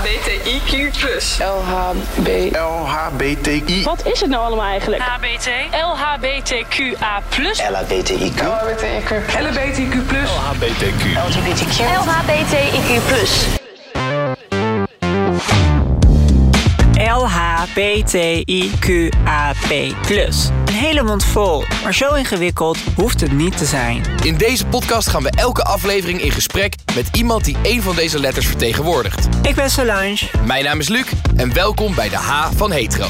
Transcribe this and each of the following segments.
LHBTIQ+. LHB. LHBTI. Wat is het nou allemaal eigenlijk? HBT, LHBTQA+. LHBTIQ. LHBTIQ. LHBTIQ+. LHBTQ. LHBTIQ+. LHBTIQAP+. Een hele mond vol, maar zo ingewikkeld hoeft het niet te zijn. In deze podcast gaan we elke aflevering in gesprek met iemand die een van deze letters vertegenwoordigt. Ik ben Solange. Mijn naam is Luc en welkom bij de H van Hetero.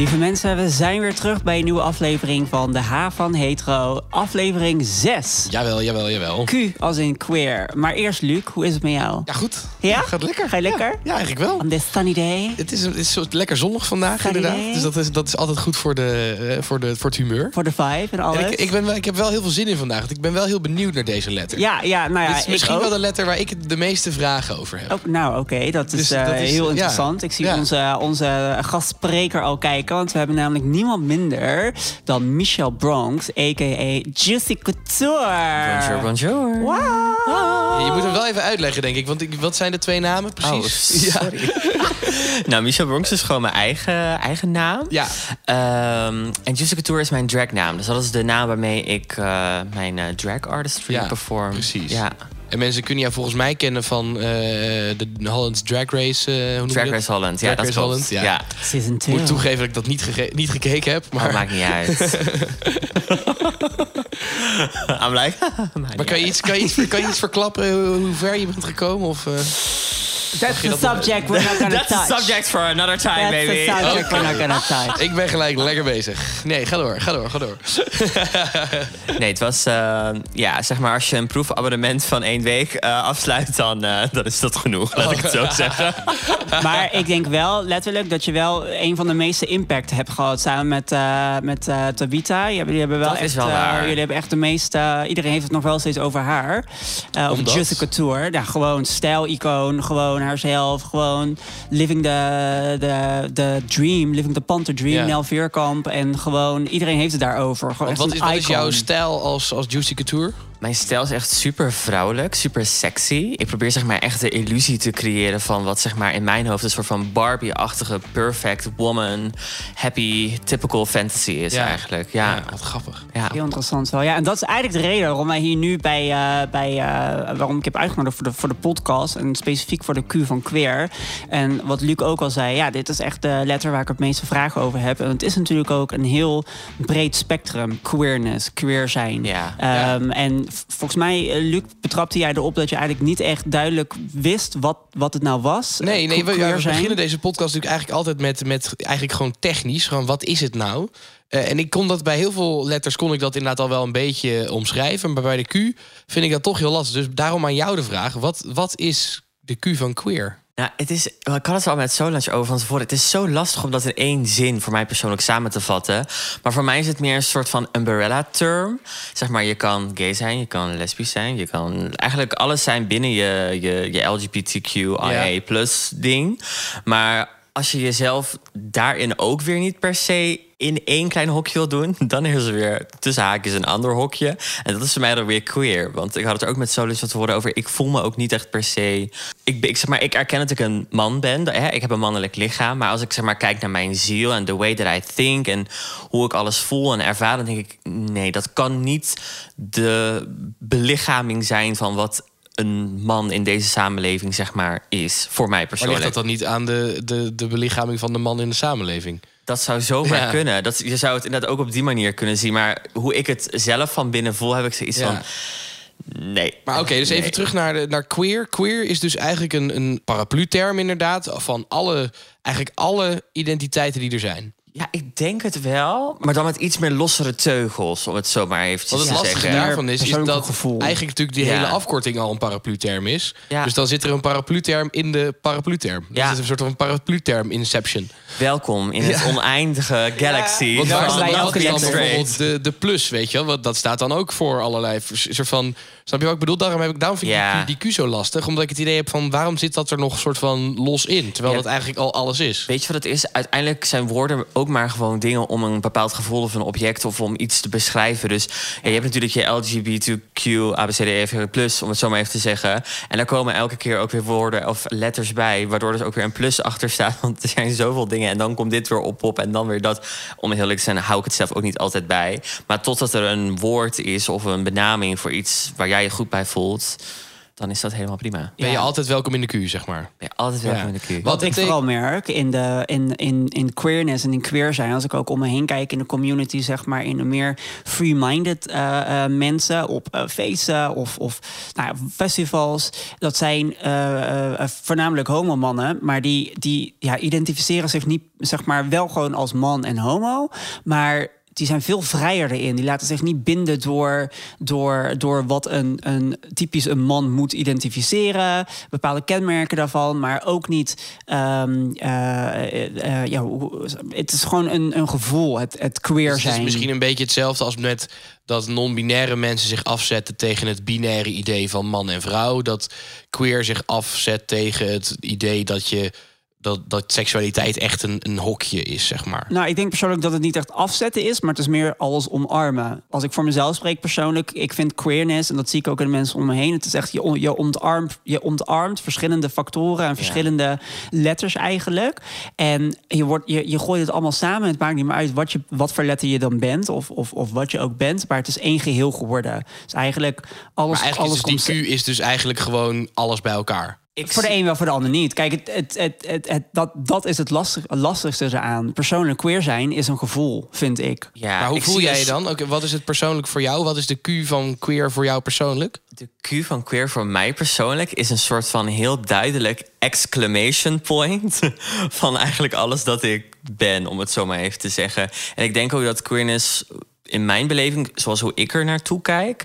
Lieve mensen, we zijn weer terug bij een nieuwe aflevering van de H van Hetero. Aflevering 6. Jawel, jawel, jawel. Q als in queer. Maar eerst Luc, hoe is het met jou? Ja, goed. Ja? Gaat lekker. Ga je lekker? Ja, ja, eigenlijk wel. On this sunny day. Het is, het is zo lekker zonnig vandaag, Sunny inderdaad. day. Dus dat is, dat is altijd goed voor, de, eh, voor, de, voor het humeur. Voor de vibe en alles. En ik, ik, ben ik heb wel heel veel zin in vandaag. Want ik ben wel heel benieuwd naar deze letter. ja, ja, nou ja, Dit is ik misschien ook. wel de letter waar ik de meeste vragen over heb. Oh, nou, oké, dat is, Dus eh, dat is- heel ja. interessant. Ik zie Ja. onze, onze gastspreker al kijken, want we hebben namelijk niemand minder dan Michelle Bronx, a.k.a. Juicy Couture. Bonjour, bonjour. Wow. Je moet hem wel even uitleggen, denk ik. Want ik, wat zijn de twee namen precies? Oh, ja. sorry. nou, Michelle Bronx is gewoon mijn eigen, eigen naam. Ja. Ehm, en Juicy Couture is mijn dragnaam. Dus dat is de naam waarmee ik eh, mijn eh, drag artistry Ja, perform. precies. Ja, En mensen kunnen jou volgens mij kennen van eh, de Holland's Drag Race. eh, hoe Drag dat? Race Holland. Ja, Drag dat Race. Holland, ja. ja. Season Ik 2. moet toegeven dat ik dat niet, gege- niet gekeken heb. Maar Maar, maakt niet uit. I'm like... maar kan, je iets, kan, je iets, kan je iets verklappen hoe, hoe ver je bent gekomen? Of, eh? That's the subject we're not gonna touch. That's a subject for another time, That's baby. the subject we're not gonna touch. Ik ben gelijk lekker bezig. Nee, ga door, ga door, ga door. Nee, het was... eh, ja, zeg maar, als je een proefabonnement van één week eh, afsluit... Dan, eh, dan is dat genoeg, laat ik het zo zeggen. Maar ik denk wel letterlijk dat je wel een van de meeste impact hebt gehad samen met, eh, met eh, Tabita. Jullie hebben, wel Dat is echt, wel waar. jullie hebben echt de meeste. iedereen heeft het nog wel steeds over haar. Eh over? Jessica Tour. Ja, gewoon stijl-icoon, gewoon haarzelf, gewoon living the, the, the dream, living the Panther dream. Nel Veerkamp. En gewoon iedereen heeft het daarover. Gewoon wat is, wat is jouw stijl als, als Juicy Couture? Mijn stijl is echt super vrouwelijk, super sexy. Ik probeer zeg maar echt de illusie te creëren van wat zeg maar in mijn hoofd een soort van Barbie-achtige perfect woman, happy, typical fantasy is Ja. eigenlijk. Ja, ja. wat grappig. Heel interessant wel. Ja, en dat is eigenlijk de reden waarom wij hier nu bij, eh, bij eh, waarom ik heb uitgenodigd voor de, voor de podcast en specifiek voor de Q van queer. En wat Luc ook al zei, ja, dit is echt de letter waar ik het meeste vragen over heb. En het is natuurlijk ook een heel breed spectrum, queerness, queer zijn. Ja. Ehm, En volgens mij, eh, Luc, betrapte jij erop dat je eigenlijk niet echt duidelijk wist wat, wat het nou was. Nee, eh, nee we, ja, queer we beginnen deze podcast natuurlijk eigenlijk altijd met, met eigenlijk gewoon technisch. Gewoon wat is het nou? Eh, en ik kon dat bij heel veel letters kon ik dat inderdaad al wel een beetje omschrijven. Maar bij de Q vind ik dat toch heel lastig. Dus daarom aan jou de vraag. Wat, wat is de Q van queer? Nou, het is, ik had het al met Solange over van tevoren. Het is zo lastig om dat in één zin voor mij persoonlijk samen te vatten. Maar voor mij is het meer een soort van umbrella-term. Zeg maar, je kan gay zijn, je kan lesbisch zijn, je kan eigenlijk alles zijn binnen je, je, je LGBTQIA plus ding. Maar als je jezelf daarin ook weer niet per se in één klein hokje wil doen, dan is er weer tussen haakjes een ander hokje. En dat is voor mij dan weer queer. Want ik had het er ook met Solis wat te horen over. Ik voel me ook niet echt per se. Ik, ik zeg maar, ik erken dat ik een man ben. Hè? Ik heb een mannelijk lichaam. Maar als ik zeg maar kijk naar mijn ziel en the way that I think en hoe ik alles voel en ervaar, dan denk ik, nee, dat kan niet de belichaming zijn van wat een man in deze samenleving zeg maar is voor mij Maar persoonlijk. ligt dat dan niet aan de, de, de belichaming van de man in de samenleving? Dat zou zomaar Ja. kunnen. Dat, je zou het inderdaad ook op die manier kunnen zien. Maar hoe ik het zelf van binnen voel, heb ik zoiets Ja. van... Nee. Maar oké, dus Nee. even terug naar, de, naar queer. Queer is dus eigenlijk een, een paraplu-term inderdaad... van alle, eigenlijk alle identiteiten die er zijn. Ja, ik denk het wel. Maar dan met iets meer lossere teugels, om het zo maar eventjes Wat het te lastige zeggen. daarvan is, is persoonlijk dat gevoel. eigenlijk natuurlijk die Ja. hele afkorting al een paraplu-term is. Ja. Dus dan zit er een paraplu-term in de paraplu-term. Dus Ja. het is een soort van paraplu-term inception. Welkom in het oneindige galaxy. Want waar Ja, is dan bijvoorbeeld de, de plus, weet je wel? Want dat staat dan ook voor allerlei vers- soort van Snap je wat ik bedoel? Daarom, heb ik, daarom vind ik Ja. die, die Q zo lastig. Omdat ik het idee heb van waarom zit dat er nog soort van los in? Terwijl Ja. dat eigenlijk al alles is. Weet je wat het is? Uiteindelijk zijn woorden ook maar gewoon dingen om een bepaald gevoel of een object of om iets te beschrijven. Dus ja, je hebt natuurlijk je LGBTQ, ABCDEF plus, om het zo maar even te zeggen. En daar komen elke keer ook weer woorden of letters bij, waardoor er ook weer een plus achter staat. Want er zijn zoveel dingen en dan komt dit weer op op en dan weer dat. Om heel eerlijk te zijn, hou ik het zelf ook niet altijd bij. Maar totdat er een woord is of een benaming voor iets waar jij je goed bij voelt, dan is dat helemaal prima. Ben je Ja. altijd welkom in de Q, zeg maar. Ben je altijd welkom Ja. in de Q. Wat Wat ik vooral merk in, de, in, in, in queerness en in queer zijn, als ik ook om me heen kijk in de community, zeg maar, in de meer free-minded eh, eh, mensen op eh, feesten of, of nou ja, festivals, dat zijn eh, eh, voornamelijk homomannen, maar die, die ja, identificeren zich niet, zeg maar, wel gewoon als man en homo, maar die zijn veel vrijer erin. Die laten zich niet binden door, door, door wat een, een typisch een man moet identificeren. Bepaalde kenmerken daarvan. Maar ook niet. eh, ja, het is gewoon een, een gevoel. Het, het queer Dus het zijn. is misschien een beetje hetzelfde als met dat non-binaire mensen zich afzetten tegen het binaire idee van man en vrouw. Dat queer zich afzet tegen het idee dat je dat, dat seksualiteit echt een, een hokje is, zeg maar. Nou, ik denk persoonlijk dat het niet echt afzetten is, maar het is meer alles omarmen. Als ik voor mezelf spreek persoonlijk, ik vind queerness, en dat zie ik ook in de mensen om me heen, het is echt, je, je, omarmt, je omarmt verschillende factoren en verschillende letters eigenlijk. En je, wordt, je, je gooit het allemaal samen. Het maakt niet meer uit wat, je, wat voor letter je dan bent, of, of, of wat je ook bent, maar het is één geheel geworden. Dus eigenlijk alles, Maar eigenlijk alles is die Q is dus eigenlijk gewoon alles bij elkaar. Ik Voor de een wel, voor de ander niet. Kijk, het, het, het, het, het- dat, dat is het lastig, lastigste eraan. Persoonlijk queer zijn is een gevoel, vind ik. Ja, maar hoe ik voel jij je dus- dan? Oké, wat is het persoonlijk voor jou? Wat is de Q van queer voor jou persoonlijk? De Q van queer voor mij persoonlijk is een soort van heel duidelijk exclamation point van eigenlijk alles dat ik ben, om het zo maar even te zeggen. En ik denk ook dat queerness in mijn beleving, zoals hoe ik er naartoe kijk,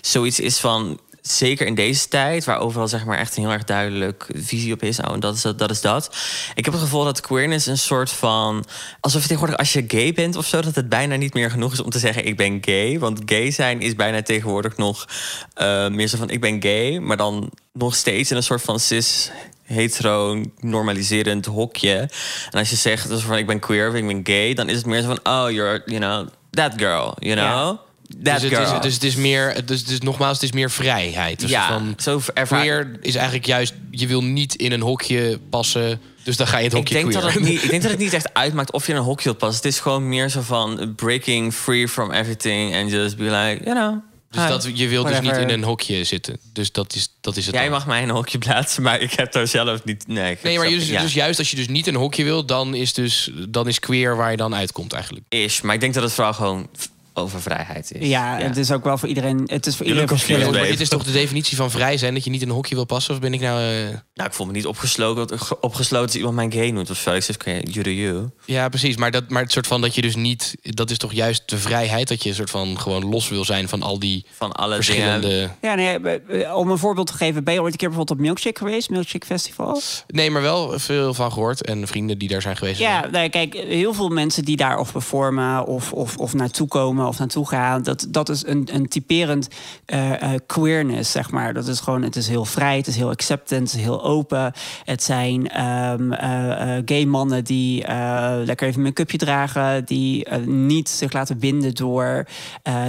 zoiets is van zeker in deze tijd, waar overal zeg maar echt een heel erg duidelijk visie op is. Nou, en dat is dat, dat is dat. Ik heb het gevoel dat queerness een soort van. Alsof je tegenwoordig, als je gay bent of zo, dat het bijna niet meer genoeg is om te zeggen: ik ben gay. Want gay zijn is bijna tegenwoordig nog eh, meer zo van: ik ben gay, maar dan nog steeds in een soort van cis hetero normaliserend hokje. En als je zegt dus van ik ben queer of ik ben gay, dan is het meer zo van oh you're you know that girl, you know. That Dus het, is, dus het is meer, dus, dus nogmaals, het is meer vrijheid. Dus ja, van, zo ervaar queer is eigenlijk juist, je wil niet in een hokje passen. Dus dan ga je het Ik hokje denk, queer. dat het niet, ik denk dat het niet echt uitmaakt of je in een hokje wilt passen. Het is gewoon meer zo van breaking free from everything and just be like, you know. dus hi, dat, je wil dus niet in een hokje zitten. Dus dat is, dat is het Jij dan. mag mij in een hokje plaatsen, maar ik heb daar zelf niet. Nee, ik Nee, maar heb dus, dus juist als je dus niet in een hokje wil, dan is, dus, dan is queer waar je dan uitkomt eigenlijk. is. Maar ik denk dat het vooral gewoon over vrijheid is. Ja, het is ook wel voor iedereen. Het is voor iedereen verschillend. Maar dit is toch de definitie van vrij zijn, dat je niet in een hokje wil passen? Of ben ik nou... eh, Nou, ik voel me niet opgesloten, opgesloten als iemand mij gay noemt of zo. Ik zeg, you. Ja, precies. Maar, dat, maar het soort van dat je dus niet... Dat is toch juist de vrijheid, dat je een soort van gewoon los wil zijn van al die Van alle verschillende... dingen. Ja, nee, eh, eh, om een voorbeeld te geven, ben je ooit een keer bijvoorbeeld op Milkshake geweest? Milkshake Festival? Nee, maar wel veel van gehoord. En vrienden die daar zijn geweest. Ja, nou, kijk, heel veel mensen die daar of performen of, of, of naartoe komen of naartoe gaan, dat, dat is een, een typerend eh, eh, queerness, zeg maar. Dat is gewoon, het is heel vrij, het is heel acceptant, het is heel open. Het zijn ehm, eh, gay mannen die lekker even een make-upje dragen, die niet zich laten binden door,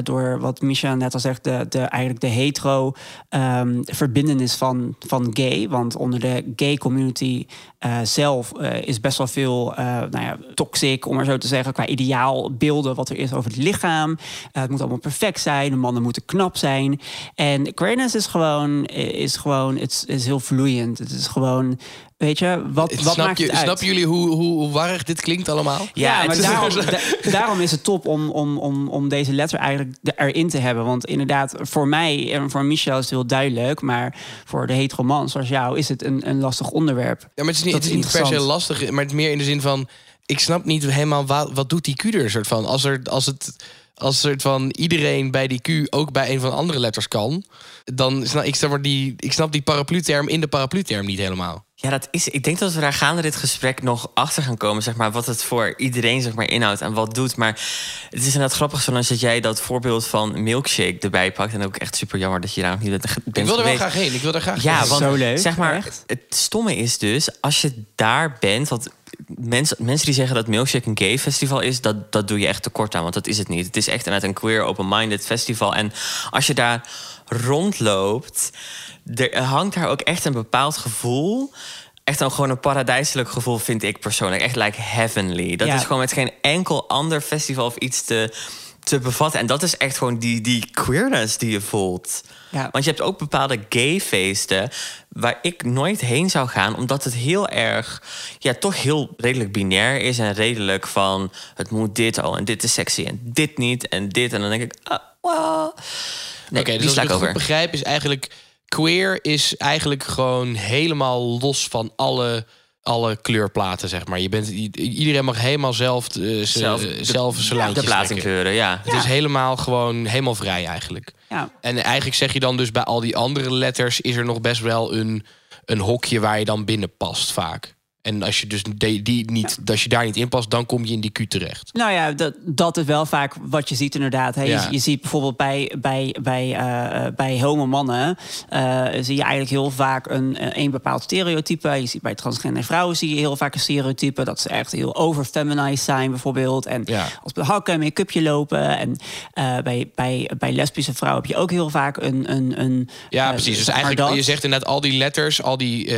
door wat Misha net al zegt, de, de, eigenlijk de hetero ehm, verbindenis van, van gay. Want onder de gay community zelf is best wel veel nou ja, toxic, om maar zo te zeggen, qua ideaalbeelden wat er is over het lichaam. Eh, het moet allemaal perfect zijn, de mannen moeten knap zijn. En queerness is gewoon, is gewoon, het is, heel vloeiend. Het is gewoon, weet je, wat, wat Snap, maakt je, het uit? snappen jullie hoe, hoe, hoe warrig dit klinkt allemaal? Ja, het maar is- daarom, da- daarom is het top om, om, om, om deze letter eigenlijk erin te hebben. Want inderdaad, voor mij en voor Michel is het heel duidelijk. Maar voor de hetero man zoals jou is het een, een lastig onderwerp. Ja, maar het is niet, Dat het is niet per se lastig, maar het meer in de zin van... Ik snap niet helemaal wat, wat doet die Q er soort van. Als, er, als, het, als soort van iedereen bij die Q ook bij een van de andere letters kan, dan snap ik, die, ik snap die paraplu-term in de paraplu-term niet helemaal. Ja, dat is. Ik denk dat we daar gaande dit gesprek nog achter gaan komen, zeg maar, wat het voor iedereen zeg maar inhoudt en wat doet. Maar het is inderdaad grappig, zoals dat jij dat voorbeeld van milkshake erbij pakt en ook echt super jammer dat je daar nog niet bent, Ik wil er wel graag heen. Ik wil er graag Ja, heen. want Zo leuk, zeg maar, echt. het stomme is dus, als je daar bent, want mensen, mensen die zeggen dat Milkshake een gay festival is, dat, dat doe je echt tekort aan, want dat is het niet. Het is echt inderdaad een queer, open-minded festival. En als je daar rondloopt, er hangt daar ook echt een bepaald gevoel. Echt een, gewoon een paradijselijk gevoel, vind ik persoonlijk. Echt like heavenly. Dat Ja. is gewoon met geen enkel ander festival of iets te, te bevatten. En dat is echt gewoon die, die queerness die je voelt. Ja. Want je hebt ook bepaalde gayfeesten waar ik nooit heen zou gaan, omdat het heel erg, ja, toch heel redelijk binair is en redelijk van het moet dit al en dit is sexy en dit niet en dit. En dan denk ik, ah, well. Nee, Oké, die dus sla als ik over. begrijp, is eigenlijk queer is eigenlijk gewoon helemaal los van alle, alle kleurplaten, zeg maar. Je bent, iedereen mag helemaal zelf, eh, z- Zelf de- zelf zijn de kleuren, ja. Het is helemaal gewoon helemaal vrij eigenlijk. Ja. En eigenlijk zeg je dan dus bij al die andere letters is er nog best wel een, een hokje waar je dan binnen past vaak. En als je dus die, die niet, als je daar niet in past, dan kom je in die Q terecht. Nou ja, dat, dat is wel vaak wat je ziet inderdaad. Hè. Ja. Je, je ziet bijvoorbeeld bij, bij, bij, eh, eh, bij homo mannen... eh, zie je eigenlijk heel vaak een, een bepaald stereotype. Je ziet bij transgender vrouwen zie je heel vaak een stereotype... dat ze echt heel overfeminized zijn bijvoorbeeld. En Ja. als met hakken en make-upje lopen. En bij, bij, bij lesbische vrouwen heb je ook heel vaak een... een, een Ja, precies. Dus eigenlijk, dat. je zegt inderdaad, al die letters, al die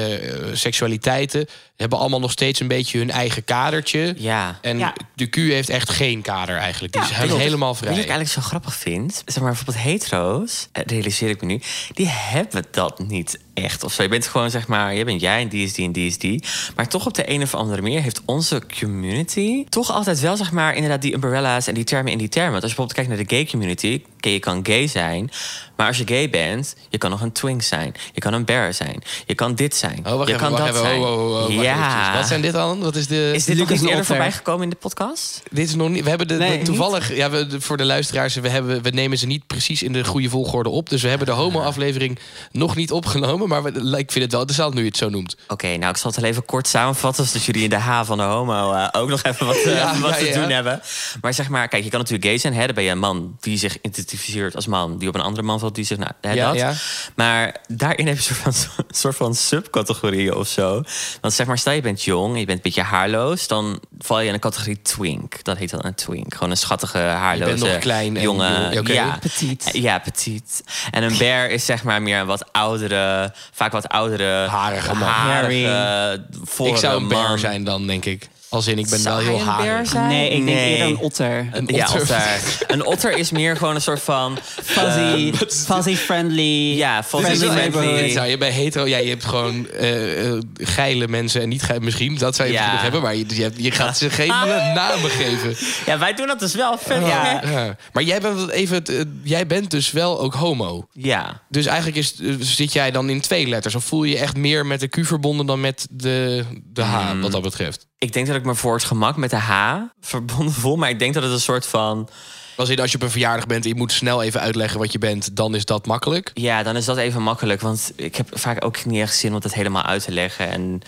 seksualiteiten, hebben allemaal nog steeds een beetje hun eigen kadertje. Ja. En Ja. de Q heeft echt geen kader eigenlijk. Die Ja, is klopt. helemaal je wat vrij. ik eigenlijk zo grappig vind? Zeg maar bijvoorbeeld hetero's, eh, realiseer ik me nu, die hebben dat niet echt of zo. Je bent gewoon zeg maar, je bent jij en die is die en die is die. Maar toch op de een of andere manier heeft onze community toch altijd wel zeg maar inderdaad die umbrella's en die termen in die termen. Want als je bijvoorbeeld kijkt naar de gay community, je kan gay zijn, maar als je gay bent, je kan nog een twink zijn, je kan een bear zijn, je kan dit zijn, Oh, wacht je even, kan wacht dat even. zijn. Oh, oh, oh, oh, ja. Wat zijn dit dan? Wat is de... Is dit nog Lucas niet eerder voorbij gekomen in de podcast? Dit is nog niet. We hebben de, Nee, de- toevallig. Ja, we, de- voor de luisteraars, we, hebben, we nemen ze niet precies in de goede volgorde op. Dus we hebben de homo-aflevering nog niet opgenomen. Maar we, ik vind het wel interessant nu je het zo noemt. Oké, nou ik zal het wel even kort samenvatten... zodat jullie in de H van de homo eh, ook nog even wat, eh, Ja, wat ja, te ja. doen hebben. Maar zeg maar, kijk, je kan natuurlijk gay zijn. Hè? Dan ben je een man die zich identificeert als man... die op een andere man valt, die zich... Nou, hè, Ja, dat. ja. Maar daarin heb je een soort van, een soort van subcategorieën of zo. Want zeg maar, stel je bent jong en je bent een beetje haarloos... dan val je in een categorie twink. Dat heet dan een twink. Gewoon een schattige, haarloze... nog klein en jonge... jong, oké. Ja, Petit. Ja, petit. En een bear is zeg maar meer een wat oudere... vaak wat oudere... Harige man. harige, ik zou een bear man. zijn dan, denk ik. Als in, ik ben Zou wel heel een zijn? Nee, ik denk Nee. eerder een otter. Een Ja, otter. otter. Een otter is meer gewoon een soort van... Fuzzy, fuzzy friendly. Ja, fuzzy friendly friendly. neighborhood. Nou, je bent hetero, ja, je hebt gewoon eh, eh, geile mensen en niet geile, misschien, dat zou je Ja. misschien nog hebben, maar je, je, hebt- je gaat ze geen eh, namen geven. Ja, wij doen dat dus wel. Vet. Ja. Ja. Maar jij bent, even, het, eh, jij bent dus wel ook homo. ja. Dus eigenlijk is, eh, zit jij dan in twee letters? Of voel je je echt meer met de Q verbonden dan met de, de H, Hmm. wat dat betreft? Ik denk dat ik me voor het gemak met de H verbonden voel. Maar ik denk dat het een soort van... Als, in, als je op een verjaardag bent en je moet snel even uitleggen wat je bent, dan is dat makkelijk. Ja, dan is dat even makkelijk. Want ik heb vaak ook niet echt zin om dat helemaal uit te leggen. En,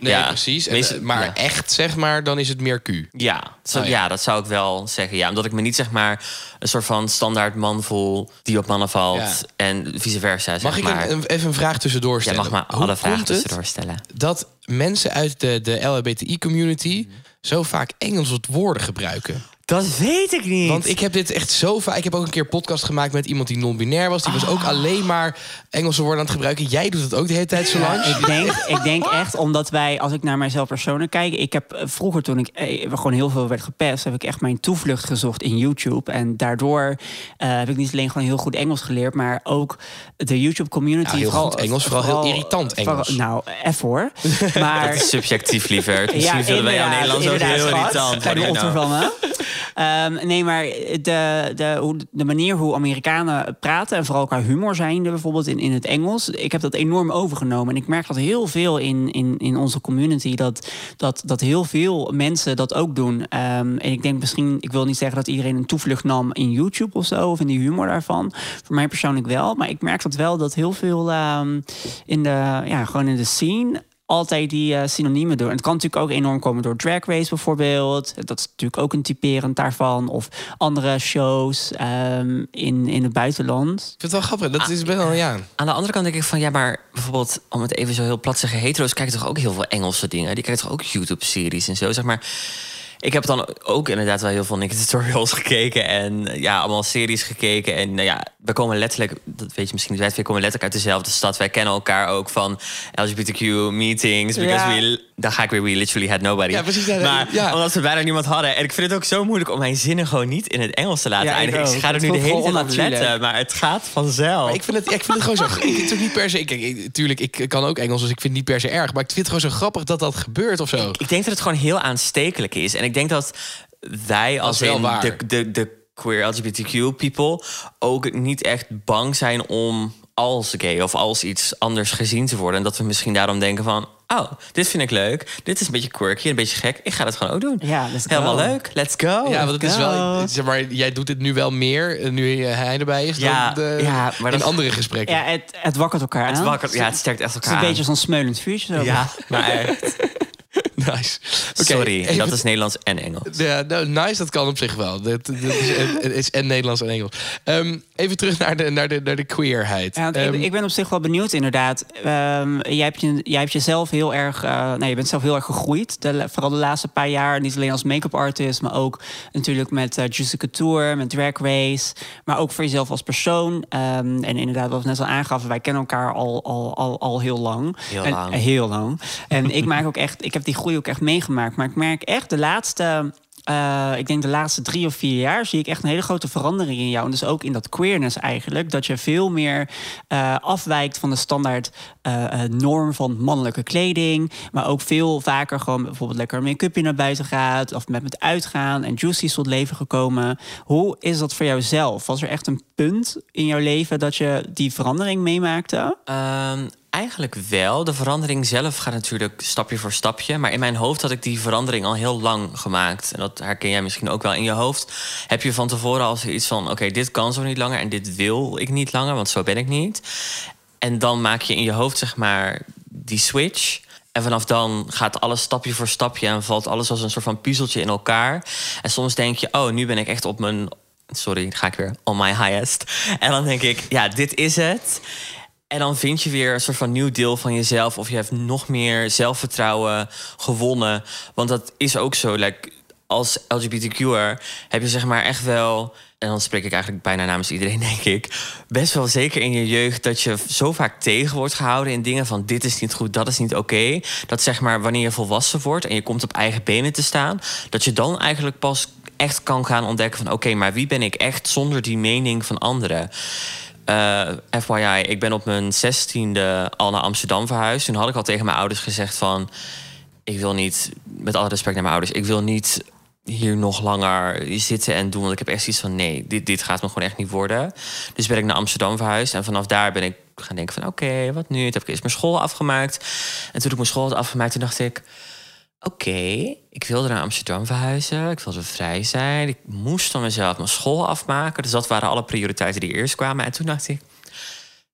Nee, ja, precies. En, eh, maar ja. echt, zeg maar, dan is het meer Q. Ja, zo, Oh, ja. ja. dat zou ik wel zeggen. Ja, omdat ik me niet zeg maar een soort van standaard man voel die op mannen valt. Ja. En vice versa. Zeg Mag ik maar. een, even een vraag tussendoor stellen? mag maar Hoe alle vragen tussendoor stellen. dat mensen uit de, de LHBTI-community zo vaak Engelse woorden gebruiken? Dat weet ik niet. Want ik heb dit echt zo vaak. Ik heb ook een keer een podcast gemaakt met iemand die non-binair was. Die was ook alleen maar Engelse woorden aan het gebruiken. Jij doet het ook de hele tijd zo lang. Ik denk, ik denk echt omdat wij, als ik naar mijzelf persoonlijk kijk... Ik heb eh, vroeger, toen ik eh, gewoon heel veel werd gepest... heb ik echt mijn toevlucht gezocht in YouTube. En daardoor eh, heb ik niet alleen gewoon heel goed Engels geleerd... maar ook de YouTube-community... Ja, heel goed Engels, vooral heel irritant Engels. nou, F hoor. Maar, Dat is subjectief, liever. Misschien Ja, vinden wij jou Nederlands ook heel irritant. Do otter you van me. Ehm, nee, maar de, de, de manier hoe Amerikanen praten... en vooral qua humor zijnde bijvoorbeeld in, in het Engels... ik heb dat enorm overgenomen. En ik merk dat heel veel in, in, in onze community... Dat, dat, dat heel veel mensen dat ook doen. Ehm, en ik denk misschien... ik wil niet zeggen dat iedereen een toevlucht nam in YouTube of zo... of in die humor daarvan. Voor mij persoonlijk wel. Maar ik merk dat wel dat heel veel ehm, in de... ja, gewoon in de scene altijd die eh, synoniemen doen. En het kan natuurlijk ook enorm komen door Drag Race bijvoorbeeld. Dat is natuurlijk ook een typerend daarvan. Of andere shows ehm, in, in het buitenland. Ik vind het wel grappig. Dat is best wel, ja. Aan de andere kant denk ik van ja, maar bijvoorbeeld, om het even zo heel plat te zeggen, hetero's kijken toch ook heel veel Engelse dingen. Die kijken toch ook YouTube-series en zo. Zeg maar, ik heb dan ook inderdaad wel heel veel Nicky tutorials gekeken en ja, allemaal series gekeken. En nou ja, we komen letterlijk, dat weet je misschien niet, wij komen letterlijk uit dezelfde stad. Wij kennen elkaar ook van LGBTQ meetings. Because Ja. we, dan ga ik weer, we literally had nobody. Ja, precies, ja, maar ja. omdat we bijna niemand hadden. En ik vind het ook zo moeilijk om mijn zinnen gewoon niet in het Engels te laten Ja, ik eindigen. Ik, ga er nu de hele tijd op letten, maar het gaat vanzelf. Maar ik vind het, ik vind het gewoon zo. Ik vind het niet per se. Ik, ik, tuurlijk, ik kan ook Engels, dus ik vind het niet per se erg. Maar ik vind het gewoon zo grappig dat dat gebeurt of zo. Ik denk dat het gewoon heel aanstekelijk is. En ik denk dat wij als wel in waar. de, de, de queer LGBTQ people ook niet echt bang zijn om als gay of als iets anders gezien te worden. En dat we misschien daarom denken van... oh, dit vind ik leuk. Dit is een beetje quirky, een beetje gek. Ik ga dat gewoon ook doen. Ja, let's Helemaal go. leuk. Let's go. ja, want het is wel. Zeg maar, jij doet het nu wel meer eh, nu hij erbij is. Ja, dan de, ja, maar in dat- andere gesprekken. Ja, het, het wakkert elkaar Het, wakkert, ja, het sterkt echt Het elkaar is een beetje zo'n smeulend vuurtje. Zo. Ja, maar echt. Nice. Sorry, even- dat is Nederlands en Engels. Ja, nou, nice, dat kan op zich wel. Dat, dat is, en, het is en Nederlands en Engels. Ehm, even terug naar de, naar de, naar de queerheid. Ja, Ehm, ik, ik ben op zich wel benieuwd, inderdaad. Ehm, jij, hebt je, jij hebt jezelf heel erg. eh nee, je bent zelf heel erg gegroeid. De, vooral de laatste paar jaar. Niet alleen als make-up artist, maar ook natuurlijk met uh, Juicy Couture, met Drag Race. Maar ook voor jezelf als persoon. Ehm, en inderdaad, wat we net al aangaven, wij kennen elkaar al, al, al, al heel lang. Heel En- lang. eh, heel lang. En ik maak ook echt, ik heb die groei ook echt meegemaakt. Maar ik merk echt de laatste. eh, ik denk de laatste drie of vier jaar zie ik echt een hele grote verandering in jou. En dus ook in dat queerness eigenlijk. Dat je veel meer eh, afwijkt van de standaard eh, norm van mannelijke kleding. Maar ook veel vaker gewoon bijvoorbeeld lekker make-up naar buiten gaat. Of met met uitgaan. En Juicy is tot leven gekomen. Hoe is dat voor jou zelf? Was er echt een punt in jouw leven dat je die verandering meemaakte? Ehm, eigenlijk wel. De verandering zelf gaat natuurlijk stapje voor stapje. Maar in mijn hoofd had ik die verandering al heel lang gemaakt. En dat herken jij misschien ook wel. In je hoofd heb je van tevoren al zoiets van... oké, dit kan zo niet langer en dit wil ik niet langer... want zo ben ik niet. En dan maak je in je hoofd zeg maar die switch... En vanaf dan gaat alles stapje voor stapje en valt alles als een soort van puzzeltje in elkaar. En soms denk je, oh, nu ben ik echt op mijn. Sorry, ga ik weer. On my highest. En dan denk ik, ja, dit is het. En dan vind je weer een soort van nieuw deel van jezelf. Of je hebt nog meer zelfvertrouwen gewonnen. Want dat is ook zo. Like, als LGBTQ'er heb je zeg maar echt wel... en dan spreek ik eigenlijk bijna namens iedereen, denk ik... best wel zeker in je jeugd dat je zo vaak tegen wordt gehouden... in dingen van dit is niet goed, dat is niet oké. Dat zeg maar wanneer je volwassen wordt en je komt op eigen benen te staan... dat je dan eigenlijk pas echt kan gaan ontdekken van... oké, maar wie ben ik echt zonder die mening van anderen... Eh, FYI, ik ben op mijn zestiende al naar Amsterdam verhuisd. Toen had ik al tegen mijn ouders gezegd van... ik wil niet, met alle respect naar mijn ouders... ik wil niet hier nog langer zitten en doen. Want ik heb echt zoiets van... nee, dit, dit gaat me gewoon echt niet worden. Dus ben ik naar Amsterdam verhuisd. En vanaf daar ben ik gaan denken van... oké, wat nu? Toen heb ik eerst mijn school afgemaakt. En toen ik mijn school had afgemaakt, toen dacht ik... Oké, ik wilde naar Amsterdam verhuizen. Ik wilde vrij zijn. Ik moest van mezelf mijn school afmaken. Dus dat waren alle prioriteiten die eerst kwamen. En toen dacht ik,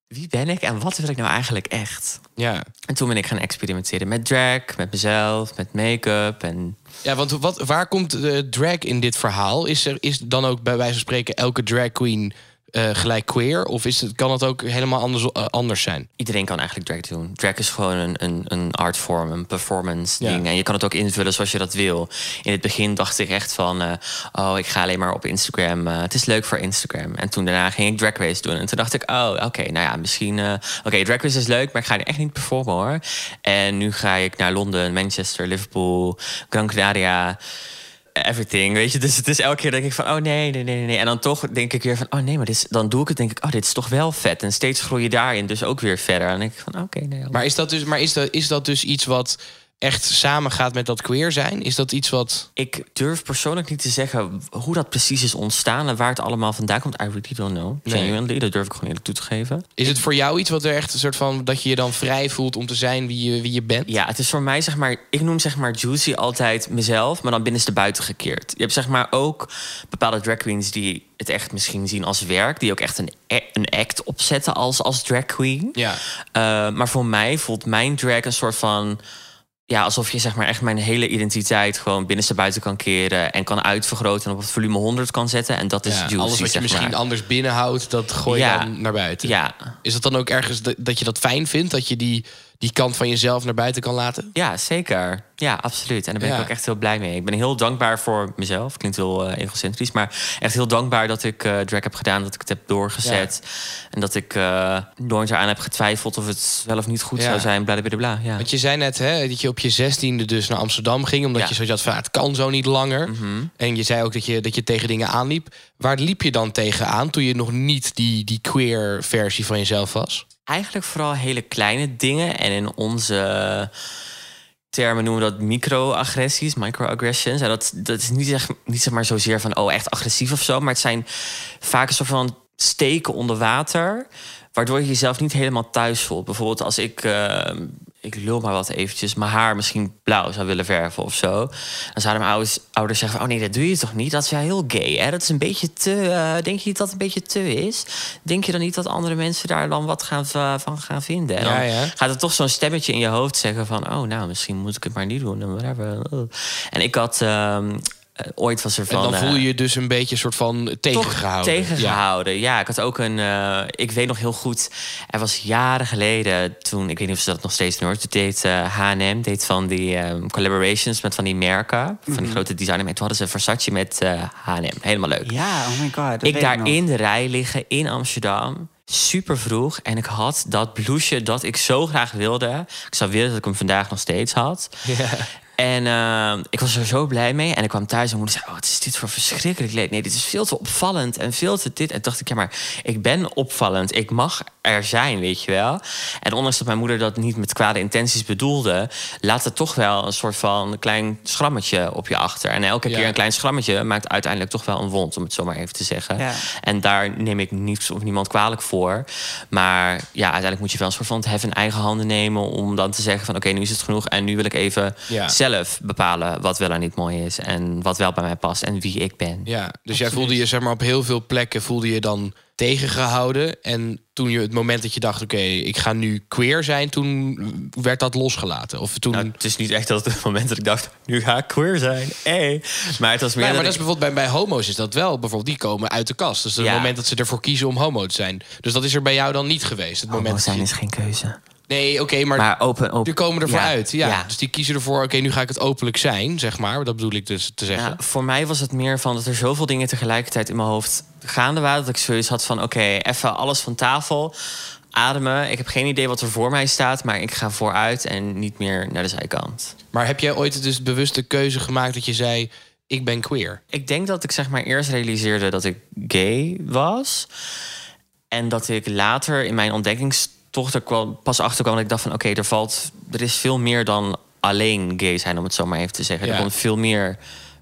wie ben ik en wat wil ik nou eigenlijk echt? ja. En toen ben ik gaan experimenteren met drag, met mezelf, met make-up. En ja, want wat, waar komt de drag in dit verhaal? Is er is dan ook bij wijze van spreken elke drag queen eh, gelijk queer? Of is het, kan het ook helemaal anders, eh, anders zijn? iedereen kan eigenlijk drag doen. Drag is gewoon een, een, een artvorm, een performance Ja. ding. En je kan het ook invullen zoals je dat wil. In het begin dacht ik echt van... eh, oh, ik ga alleen maar op Instagram. het is leuk voor Instagram. En toen daarna ging ik drag race doen. En toen dacht ik, oh, oké, nou ja, misschien... oké, drag race is leuk, maar ik ga er echt niet performen, hoor. En nu ga ik naar Londen, Manchester, Liverpool, Gran Canaria... Everything, weet je. Dus het is elke keer denk ik van, oh nee, nee, nee, nee. En dan toch denk ik weer van, oh nee, maar dit is, dan doe ik het, denk ik, oh, dit is toch wel vet. En steeds groei je daarin dus ook weer verder. En dan denk ik van, oké, nee. Maar is dat dus, maar is dat, is dat dus iets wat echt samengaat met dat queer zijn? Is dat iets wat... Ik durf persoonlijk niet te zeggen hoe dat precies is ontstaan en waar het allemaal vandaan komt. I really don't know. Nee. Genuinely, dat durf ik gewoon eerlijk toe te geven. Is het voor jou iets wat er echt een soort van... dat je je dan vrij voelt om te zijn wie je, wie je bent? Ja, het is voor mij zeg maar, ik noem zeg maar Juicy altijd mezelf, maar dan binnenste buiten gekeerd. Je hebt zeg maar ook bepaalde drag queens die het echt misschien zien als werk, die ook echt een, a- een act opzetten als, als drag queen. Ja. Uh, maar voor mij voelt mijn drag een soort van. Ja, alsof je zeg maar echt mijn hele identiteit gewoon binnenste buiten kan keren en kan uitvergroten en op het volume 100 kan zetten. En dat is Ja, juicy, alles wat je misschien maar. anders binnenhoudt, dat gooi je Ja. dan naar buiten. Ja, Is dat dan ook ergens dat, dat je dat fijn vindt? Dat je die, die kant van jezelf naar buiten kan laten? ja, zeker. Ja, absoluut. En daar ben Ja. ik ook echt heel blij mee. Ik ben heel dankbaar voor mezelf. Klinkt heel eh, egocentrisch, maar echt heel dankbaar dat ik eh drag heb gedaan, dat ik het heb doorgezet en dat ik eh, nooit eraan heb getwijfeld of het wel of niet goed Ja. zou zijn. Bla, bla, bla. Ja. Want je zei net hè, dat je op je zestiende dus naar Amsterdam ging... omdat je zoiets had van, ah, het kan zo niet langer. Mhm. En je zei ook dat je, dat je tegen dingen aanliep. Waar liep je dan tegen aan toen je nog niet die, die queer versie van jezelf was? Eigenlijk vooral hele kleine dingen. En in onze termen noemen we dat microagressies, microaggressions. En dat, dat is niet, zeg, niet zeg maar zozeer van oh, echt agressief of zo. Maar het zijn vaak een soort van steken onder water. Waardoor je jezelf niet helemaal thuis voelt. Bijvoorbeeld als ik, eh, ik lul maar wat eventjes, mijn haar misschien blauw zou willen verven of zo. Dan zouden mijn ouders, ouders zeggen van, oh nee, dat doe je toch niet? Dat is wel heel gay, hè? Dat is een beetje te... eh, denk je niet dat het een beetje te is? Denk je dan niet dat andere mensen daar dan wat gaan, van gaan vinden? En dan Ja, ja. gaat er toch zo'n stemmetje in je hoofd zeggen van... oh, nou, misschien moet ik het maar niet doen. en whatever. En ik had... ehm, eh, ooit was er En van... dan eh, voel je je dus een beetje een soort van tegengehouden. tegengehouden. Ja. ik had ook een. eh, ik weet nog heel goed. Er was jaren geleden toen. Ik weet niet of ze dat nog steeds doen. hoor. Toen deed eh, H&M deed van die ehm, collaborations met van die merken, van die grote designers. Toen hadden ze Versace met eh, H&M. Helemaal leuk. Ja, oh my god. dat ik weet daar nog. in de rij liggen in Amsterdam. Super vroeg. En ik had dat blouseje dat ik zo graag wilde. Ik zou willen dat ik hem vandaag nog steeds had. En eh, ik was er zo blij mee. En ik kwam thuis en moeder zei... Oh, wat is dit voor verschrikkelijk leed. Nee, dit is veel te opvallend en veel te dit. En toen dacht ik, ja, maar ik ben opvallend. Ik mag er zijn, weet je wel. En ondanks dat mijn moeder dat niet met kwade intenties bedoelde... laat het toch wel een soort van klein schrammetje op je achter. En elke Ja. keer een klein schrammetje maakt uiteindelijk toch wel een wond... om het zo maar even te zeggen. Ja. En daar neem ik niets of niemand kwalijk voor. Maar ja, uiteindelijk moet je wel een soort van het hef in eigen handen nemen... om dan te zeggen van oké, nu is het genoeg... en nu wil ik even Ja. zelf bepalen wat wel en niet mooi is... en wat wel bij mij past en wie ik ben. Ja, dus jij voelde je zeg maar op heel veel plekken voelde je dan tegengehouden. En toen je het moment dat je dacht, oké, ik ga nu queer zijn, toen werd dat losgelaten. Of toen. Nou, het is niet echt dat het moment dat ik dacht, nu ga ik queer zijn. Hey. Maar het was meer Ja, maar dat dat is bijvoorbeeld bij, bij homo's is dat wel. Bijvoorbeeld, die komen uit de kast. Dus het Ja. moment dat ze ervoor kiezen om homo te zijn. Dus dat is er bij jou dan niet geweest. Het Homo moment dat zijn je- is geen keuze. Nee, oké, maar, Maar open, open. die komen ervoor Ja, uit. Ja. ja. Dus die kiezen ervoor, oké, nu ga ik het openlijk zijn, zeg maar. Dat bedoel ik dus te zeggen. Ja, voor mij was het meer van dat er zoveel dingen tegelijkertijd in mijn hoofd gaande waren. Dat ik zoiets had van: oké, even alles van tafel. Ademen. Ik heb geen idee wat er voor mij staat, maar ik ga vooruit en niet meer naar de zijkant. Maar heb jij ooit dus bewust de keuze gemaakt dat je zei: ik ben queer? Ik denk dat ik zeg maar eerst realiseerde dat ik gay was. En dat ik later in mijn ontdekkingstocht er kwam, pas achter kwam dat ik dacht van... oké, er valt, er is veel meer dan alleen gay zijn, om het zo maar even te zeggen. Ja. Er komt veel meer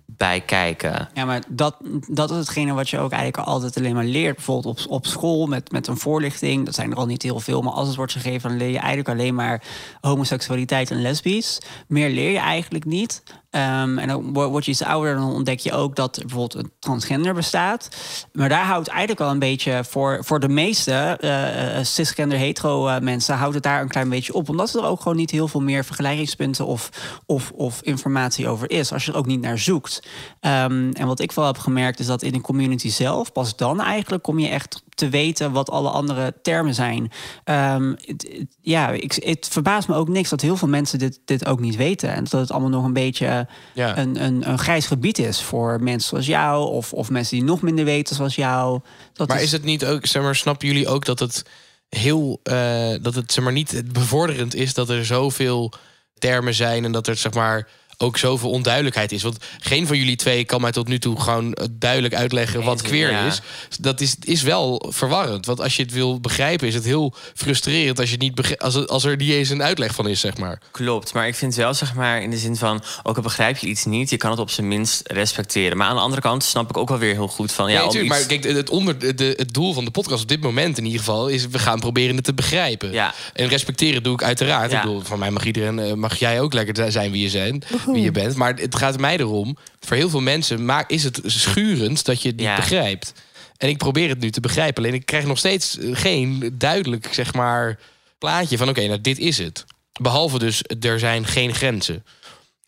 bij kijken. Ja, maar dat, dat is hetgene wat je ook eigenlijk altijd alleen maar leert. Bijvoorbeeld op, op school met, met een voorlichting. Dat zijn er al niet heel veel. Maar als het wordt gegeven, dan leer je eigenlijk alleen maar homoseksualiteit en lesbisch. Meer leer je eigenlijk niet. Ehm, en dan wo- word je iets ouder, dan ontdek je ook dat er bijvoorbeeld een transgender bestaat. Maar daar houdt eigenlijk al een beetje voor, voor de meeste eh, eh, cisgender hetero eh, mensen houdt het daar een klein beetje op. Omdat er ook gewoon niet heel veel meer vergelijkingspunten of, of, of informatie over is. Als je er ook niet naar zoekt. Ehm, en wat ik wel heb gemerkt is dat in de community zelf, pas dan eigenlijk kom je echt te weten wat alle andere termen zijn. Ehm, het- het- ja, ik, het verbaast me ook niks dat heel veel mensen dit, dit ook niet weten. En dat het allemaal nog een beetje Ja. een, een, een grijs gebied is voor mensen zoals jou, of, of mensen die nog minder weten zoals jou. Dat Maar is het niet ook, zeg maar, snappen jullie ook dat het heel, eh, dat het zeg maar niet bevorderend is dat er zoveel termen zijn en dat er zeg maar ook zoveel onduidelijkheid is. Want geen van jullie twee kan mij tot nu toe gewoon duidelijk uitleggen wat queer is. Dat is, is wel verwarrend. Want als je het wil begrijpen, is het heel frustrerend als, je het niet begrijpt, als, als er niet eens een uitleg van is, zeg maar. Klopt, maar ik vind wel zeg maar in de zin van, ook al begrijp je iets niet, je kan het op zijn minst respecteren. Maar aan de andere kant snap ik ook wel weer heel goed van, ja, iets- Maar kijk, het, onder, de, het doel van de podcast op dit moment in ieder geval is we gaan proberen het te begrijpen. Ja. En respecteren doe ik uiteraard. Ja. Ik bedoel, van mij mag iedereen, eh, mag jij ook lekker zijn wie je zijn, wie je bent. Maar het gaat mij erom. Voor heel veel mensen maak, is het schurend dat je het niet Ja. begrijpt. En ik probeer het nu te begrijpen. Alleen ik krijg nog steeds eh, geen duidelijk, zeg maar, plaatje van oké, nou dit is het. Behalve dus, er zijn geen grenzen.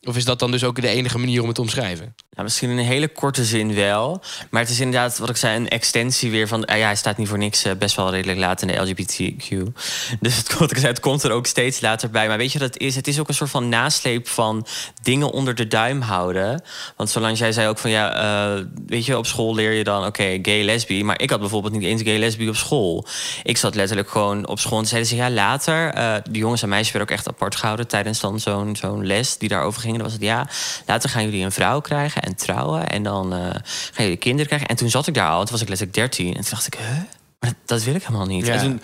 Of is dat dan dus ook de enige manier om het te omschrijven? Ja, misschien in een hele korte zin wel. Maar het is inderdaad, wat ik zei, een extensie weer van... ah ja, hij staat niet voor niks eh, best wel redelijk laat in de LGBTQ. Dus het, wat ik zei, het komt er ook steeds later bij. Maar weet je wat het is? Het is ook een soort van nasleep van dingen onder de duim houden. Want zolang jij zei ook van, ja, eh, weet je, op school leer je dan... oké, gay, lesbi. Maar ik had bijvoorbeeld niet eens gay, lesbi op school. Ik zat letterlijk gewoon op school en zeiden ze... ja, later, eh, de jongens en meisjes werden ook echt apart gehouden... tijdens dan zo'n zo'n les die daarover ging. Dan was het, ja, later gaan jullie een vrouw krijgen en trouwen... en dan eh, gaan jullie kinderen krijgen. En toen zat ik daar al, en toen was ik letterlijk 13. En toen dacht ik, hè? Maar dat, dat wil ik helemaal niet. Ja. En toen,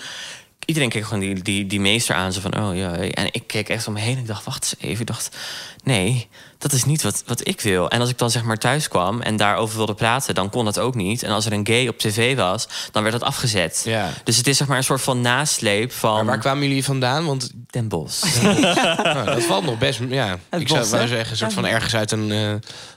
iedereen keek gewoon die, die, die meester aan, zo van, oh ja. En ik keek echt om me heen en ik dacht, wacht eens even. Ik dacht, nee, dat is niet wat, wat ik wil. En als ik dan zeg maar thuis kwam en daarover wilde praten, dan kon dat ook niet. En als er een gay op tv was, dan werd dat afgezet. Ja. Dus het is zeg maar een soort van nasleep Maar van waar kwamen jullie vandaan? Want Den Bosch. Nou, dat valt nog best. Ja, Het ik zou bos, wel hè? zeggen, een soort van ergens uit een eh,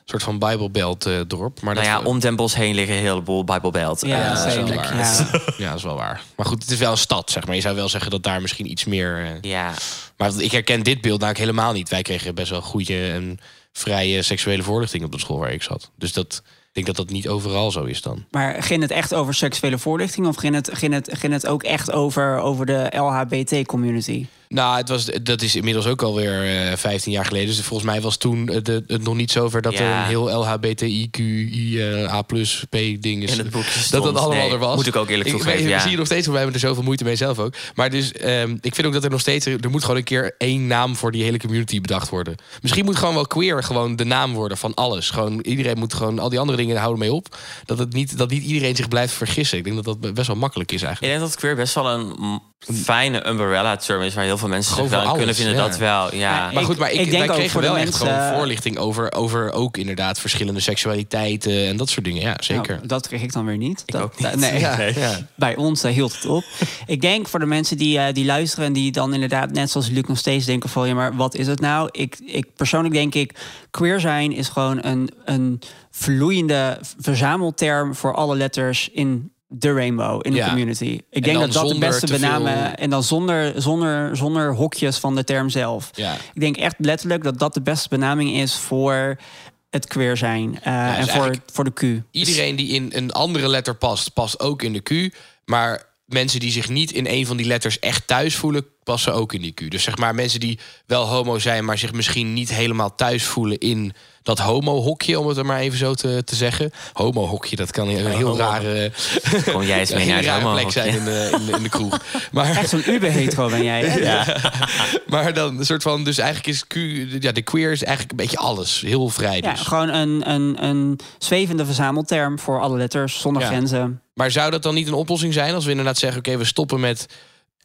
soort van Bijbelbelt eh, dorp. Maar nou dat ja, om Den Bosch heen liggen een heleboel Bijbelbelt. Ja, Eh, dat is wel waar. Ja. Ja, dat is wel waar. Maar goed, het is wel een stad, zeg maar. Je zou wel zeggen dat daar misschien iets meer. eh, ja. Maar ik herken dit beeld namelijk helemaal niet. Wij kregen best wel goede en vrije seksuele voorlichting op de school waar ik zat. Dus dat, ik denk dat dat niet overal zo is dan. Maar ging het echt over seksuele voorlichting of ging het, ging het, ging het ook echt over, over de LHBT-community? Nou, het was, dat is inmiddels ook alweer eh 15 jaar geleden. Dus volgens mij was toen eh, de, het nog niet zover dat er een heel LHBTIQI eh, A plus P ding is. Dat dat allemaal Nee, er was. moet ik ook eerlijk ik, toegeven, Ik ja. zie je nog steeds wij hebben er zoveel moeite mee zelf ook. Maar dus, ehm, ik vind ook dat er nog steeds... Er moet gewoon een keer één naam voor die hele community bedacht worden. Misschien moet gewoon wel queer gewoon de naam worden van alles. Gewoon, iedereen moet gewoon... Al die andere dingen houden mee op. Dat, het niet, dat niet iedereen zich blijft vergissen. Ik denk dat dat best wel makkelijk is Ik eigenlijk. denk dat queer best wel een fijne umbrella-term is... waar heel veel mensen zich wel kunnen vinden ja. dat wel. Ja. Maar goed, maar ik, ik denk wij ook kregen voor de wel echt mensen- gewoon voorlichting over, over ook inderdaad verschillende seksualiteiten en dat soort dingen. Ja, zeker. Nou, dat kreeg ik dan weer niet. Ik dat, ook niet. Nee, ja, nee. ja. bij ons eh, hield het op. ik denk voor de mensen die, eh, die luisteren en die dan inderdaad net zoals Luc nog steeds denken van ja, maar wat is het nou? Ik, ik persoonlijk denk ik, queer zijn is gewoon een, een vloeiende verzamelterm voor alle letters in de rainbow, in de Ja. community. Ik En denk dat dat de beste veel- benamen en dan zonder, zonder, zonder hokjes van de term zelf. Ja. Ik denk echt letterlijk dat dat de beste benaming is voor het queer zijn dus en voor, voor de Q. Iedereen die in een andere letter past, past ook in de Q. Maar mensen die zich niet in een van die letters echt thuis voelen, passen ook in die Q. Dus zeg maar mensen die wel homo zijn, maar zich misschien niet helemaal thuis voelen in dat homo-hokje, om het er maar even zo te, te zeggen. Homo-hokje, dat kan een heel homo. rare, Kom jij eens een mee naar rare plek zijn in de, in de, in de kroeg. Maar, Echt zo'n uber-hetero ben jij. hè? maar dan een soort van, dus eigenlijk is Q, ja, de queer is eigenlijk een beetje alles. Heel vrij Ja, dus. gewoon een, een, een zwevende verzamelterm voor alle letters, zonder Ja. grenzen. Maar zou dat dan niet een oplossing zijn als we inderdaad zeggen: oké, we stoppen met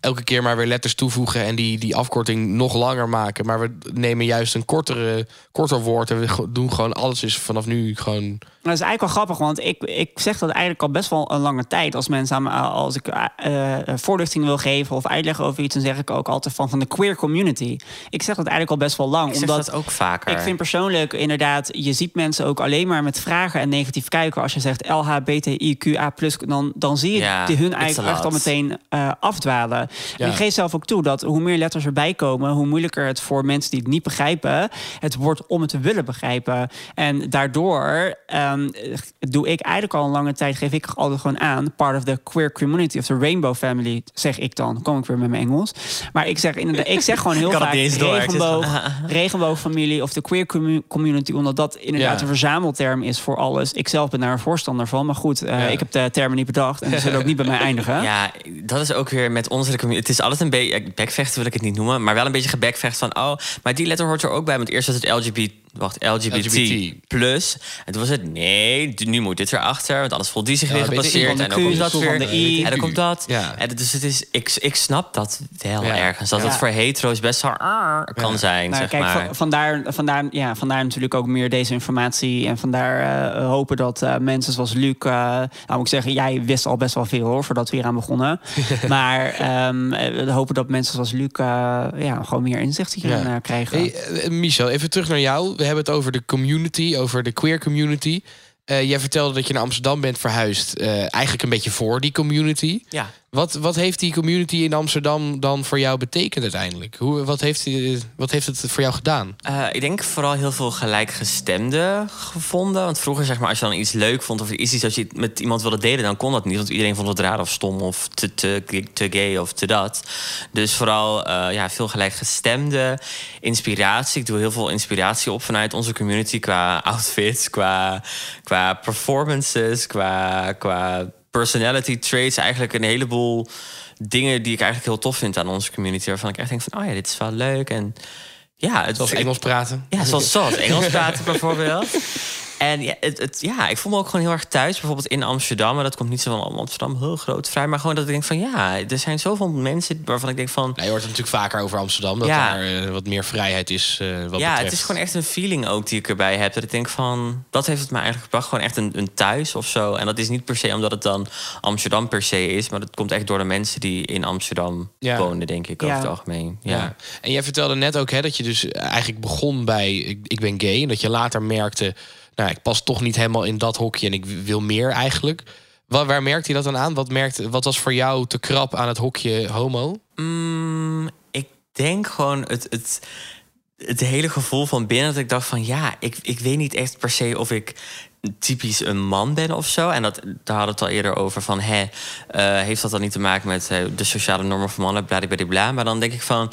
elke keer maar weer letters toevoegen en die, die afkorting nog langer maken, maar we nemen juist een kortere, korter woord en we doen gewoon alles is vanaf nu gewoon. Maar dat is eigenlijk wel grappig, want ik, ik zeg dat eigenlijk al best wel een lange tijd. Als mensen aan me, als ik eh, eh, voorlichting wil geven of uitleg over iets, dan zeg ik ook altijd van, van de queer community. Ik zeg dat eigenlijk al best wel lang. Ik zeg omdat dat ook vaker. Ik vind persoonlijk inderdaad, je ziet mensen ook alleen maar met vragen en negatief kijken. Als je zegt LHBTIQA, dan, dan zie je Ja, die hun eigenlijk echt al meteen eh, afdwalen. En ik geef zelf ook toe dat hoe meer letters erbij komen, hoe moeilijker het voor mensen die het niet begrijpen, het wordt om het te willen begrijpen. En daardoor ehm, doe ik eigenlijk al een lange tijd, geef ik altijd gewoon aan, part of the queer community of the rainbow family, zeg ik dan. Kom ik weer met mijn Engels. Maar ik zeg inderdaad, ik zeg gewoon heel vaak regenboog, regenboogfamilie of de queer commu- community, omdat dat inderdaad Ja. een verzamelterm is voor alles. Ik zelf ben daar een voorstander van, maar goed, eh, Ja. ik heb de termen niet bedacht en ze zullen ook niet bij mij eindigen. Ja, dat is ook weer met onze. Het is altijd een beetje... Backvechten wil ik het niet noemen. Maar wel een beetje gebackvecht van... Oh, maar die letter hoort er ook bij. Want eerst was het LGBT... wacht, LGBT, LGBT. plus. En toen was het, nee, nu moet dit erachter. Want anders voelt die zich Ja, weer gepasseerd. de En dan komt dat van weer. de I. En dan komt dat. En dus het is, ik, ik snap dat wel Ja. ergens. Dat Ja. het voor hetero's best wel kan Ja. zijn, Nou, zeg kijk, maar. van- vandaar, vandaar, ja, vandaar natuurlijk ook meer deze informatie. En vandaar eh, hopen dat eh, mensen zoals Luc... eh, nou moet ik zeggen, jij wist al best wel veel hoor, voordat we hier aan begonnen. maar ehm, eh, we hopen dat mensen zoals Luc ja, gewoon meer inzicht hierin Ja. eh, krijgen. Hey, Michel, even terug naar jou. We hebben het over de community, over de queer community. Eh, jij vertelde dat je naar Amsterdam bent verhuisd. eh, eigenlijk een beetje voor die community. Ja. Wat, wat heeft die community in Amsterdam dan voor jou betekend uiteindelijk? Hoe, wat, heeft, wat heeft het voor jou gedaan? Eh, ik denk vooral heel veel gelijkgestemden gevonden. Want vroeger, zeg maar, als je dan iets leuk vond of iets dat je met iemand wilde delen, dan kon dat niet. Want iedereen vond het raar of stom of te, te, te gay of te dat. Dus vooral eh, ja, veel gelijkgestemde inspiratie. Ik doe heel veel inspiratie op vanuit onze community qua outfits, qua, qua performances, qua, qua personality traits. Eigenlijk een heleboel dingen die ik eigenlijk heel tof vind aan onze community. Waarvan ik echt denk van, oh ja, dit is wel leuk. En ja, het ik- Engels praten? ja, zoals, zoals Engels praten bijvoorbeeld. En ja, het, het, ja, ik voel me ook gewoon heel erg thuis. Bijvoorbeeld in Amsterdam. Maar dat komt niet zo van Amsterdam heel groot vrij. Maar gewoon dat ik denk van ja, er zijn zoveel mensen waarvan ik denk van... Nou, je hoort het natuurlijk vaker over Amsterdam. Dat Ja. daar eh, wat meer vrijheid is eh, wat ja, betreft. het is gewoon echt een feeling ook die ik erbij heb. Dat ik denk van, dat heeft het me eigenlijk gebracht. Gewoon echt een, een thuis of zo. En dat is niet per se omdat het dan Amsterdam per se is. Maar dat komt echt door de mensen die in Amsterdam Ja. wonen, denk ik, over Ja. het algemeen. Ja. Ja. En jij vertelde net ook hè, dat je dus eigenlijk begon bij ik, ik ben gay. En dat je later merkte, nou, ik pas toch niet helemaal in dat hokje en ik wil meer eigenlijk. Waar, waar merkte je dat dan aan? Wat, merkte, wat was voor jou te krap aan het hokje homo? Mm, ik denk gewoon het, het, het hele gevoel van binnen dat ik dacht van ja, ik, ik weet niet echt per se of ik typisch een man ben of zo. En dat, daar hadden we het al eerder over van hè, eh, heeft dat dan niet te maken met eh, de sociale normen van mannen, bla Maar dan denk ik van.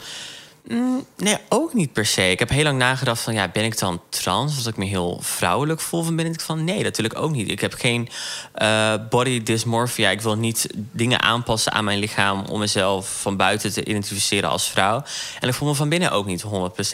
Mm, nee, ook niet per se. Ik heb heel lang nagedacht van, ja, ben ik dan trans? Dat ik me heel vrouwelijk voel van binnen. Ik van, nee, natuurlijk ook niet. Ik heb geen eh, body dysmorphia. Ik wil niet dingen aanpassen aan mijn lichaam... om mezelf van buiten te identificeren als vrouw. En ik voel me van binnen ook niet 100%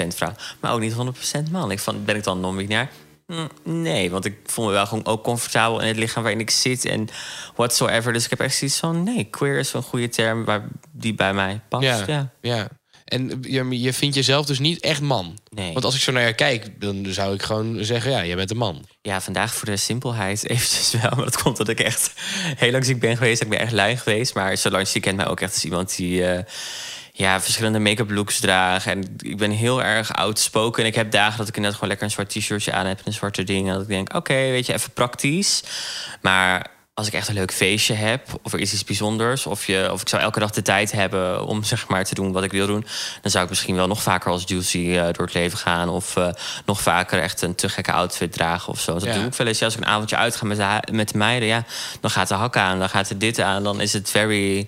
vrouw. Maar ook niet 100% man. Ik van, ben ik dan non-binair? Mm, Nee, want ik voel me wel gewoon ook comfortabel in het lichaam waarin ik zit en whatsoever. Dus ik heb echt zoiets van, nee, queer is een goede term waar, die bij mij past. Ja, ja. ja. En je, je vindt jezelf dus niet echt man. Nee. Want als ik zo naar je kijk, dan zou ik gewoon zeggen, ja, jij bent een man. Ja, vandaag voor de simpelheid eventjes wel. Maar dat komt dat ik echt heel lang ziek ben geweest. Ik ben echt lui geweest. Maar Solange kent mij ook echt als iemand die... eh, ja, verschillende make-up looks draagt. En ik ben heel erg outspoken. En ik heb dagen dat ik net gewoon lekker een zwart t-shirtje aan heb... en een zwarte ding. En dat ik denk, oké, weet je, even praktisch. Maar als ik echt een leuk feestje heb... of er is iets bijzonders... of, je, of ik zou elke dag de tijd hebben om zeg maar te doen wat ik wil doen... dan zou ik misschien wel nog vaker als Juicy eh, door het leven gaan... of eh, nog vaker echt een te gekke outfit dragen of zo. Dat Ja. doe ik wel eens. Ja, als ik een avondje uitga met de, met de meiden... Ja, dan gaat de hak aan, dan gaat er dit aan... dan is het very...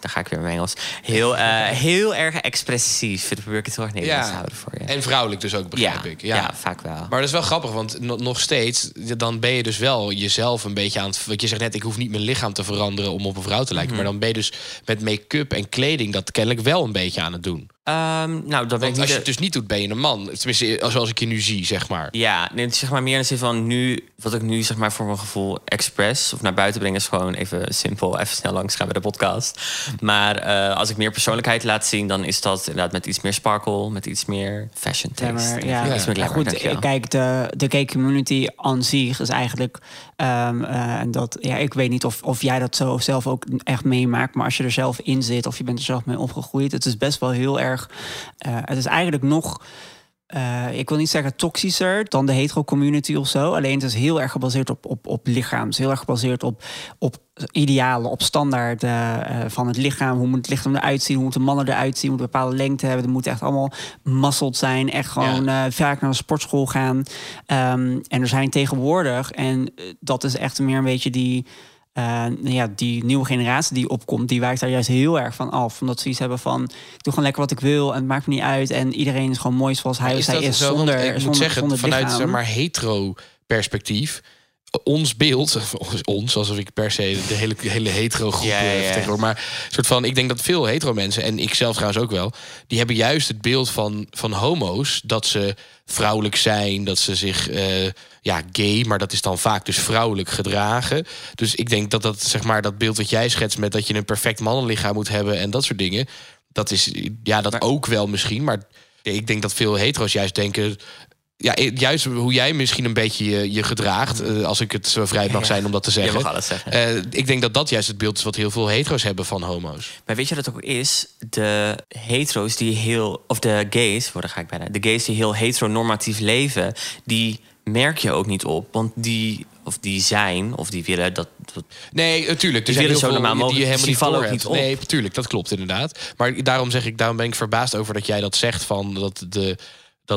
Dan ga ik weer in mijn Engels. Heel, eh, heel erg expressief. Dan probeer ik het heel erg Nederlands te houden voor je. En vrouwelijk dus ook, begrijp ik. ja. vaak wel. Maar dat is wel grappig, want no- nog steeds, dan ben je dus wel jezelf een beetje aan het. Want je zegt net, ik hoef niet mijn lichaam te veranderen om op een vrouw te lijken. Mhm. Maar dan ben je dus met make-up en kleding dat kennelijk wel een beetje aan het doen. Ehm, nou, dat Want niet als je de- het dus niet doet, ben je een man. Tenminste, zoals ik je nu zie, zeg maar. Ja, nee, het is zeg maar meer in de zin van nu, wat ik nu zeg maar voor mijn gevoel express of naar buiten breng, is gewoon even simpel, even snel langs gaan bij de podcast. Maar eh, als ik meer persoonlijkheid laat zien, dan is dat inderdaad met iets meer sparkle, met iets meer fashion Ja, taste. maar, En ja, iets meer ja, glamour, goed. dankjewel. Kijk, de, de gay community aan zich is eigenlijk. ehm, eh, en dat, ja, ik weet niet of, of jij dat zo zelf ook echt meemaakt. Maar als je er zelf in zit of je bent er zelf mee opgegroeid. Het is best wel heel erg. Eh, het is eigenlijk nog. eh, ik wil niet zeggen toxischer dan de hetero community of zo. Alleen het is heel erg gebaseerd op, op, op lichaam. Het is heel erg gebaseerd op, op idealen, op standaarden eh, van het lichaam. Hoe moet het lichaam eruit zien? Hoe moeten mannen eruit zien? Moet een bepaalde lengte hebben? Er moet echt allemaal muscled zijn. Echt gewoon vaak naar de sportschool gaan. Ehm, en er zijn tegenwoordig, en dat is echt meer een beetje die... eh, ja, die nieuwe generatie die opkomt, die wijkt daar juist heel erg van af. Omdat ze iets hebben van, ik doe gewoon lekker wat ik wil en het maakt me niet uit. En iedereen is gewoon mooi zoals hij of zij is, zo? Zonder, ik moet zeggen, zonder vanuit zeg maar hetero perspectief. Ons beeld, ons, alsof ik per se de hele, hele hetero groep Ja, ja, eh, ja. maar soort van, ik denk dat veel hetero mensen, en ik zelf trouwens ook wel, die hebben juist het beeld van, van homo's, dat ze vrouwelijk zijn, dat ze zich, eh, ja, gay, maar dat is dan vaak dus vrouwelijk gedragen. Dus ik denk dat dat, zeg maar, dat beeld wat jij schetst met dat je een perfect mannenlichaam moet hebben en dat soort dingen, dat is, ja, dat ook wel misschien, maar ik denk dat veel hetero's juist denken, ja, juist hoe jij misschien een beetje je, je gedraagt, eh, als ik het zo vrij mag zijn om dat te Je zeggen. mag alles zeggen. Eh, ik denk dat dat juist het beeld is wat heel veel hetero's hebben van homo's. Maar weet je wat het ook is? De hetero's die heel... Of de gays, daar ga ik bijna. De gays die heel heteronormatief leven... die merk je ook niet op. Want die... Of die zijn, of die willen dat... dat Nee, natuurlijk. Er Die zijn willen heel zo normaal die mogelijk, helemaal die niet vallen ook niet op. Nee, natuurlijk, dat klopt inderdaad. Maar daarom zeg ik, daarom ben ik verbaasd over dat jij dat zegt van dat de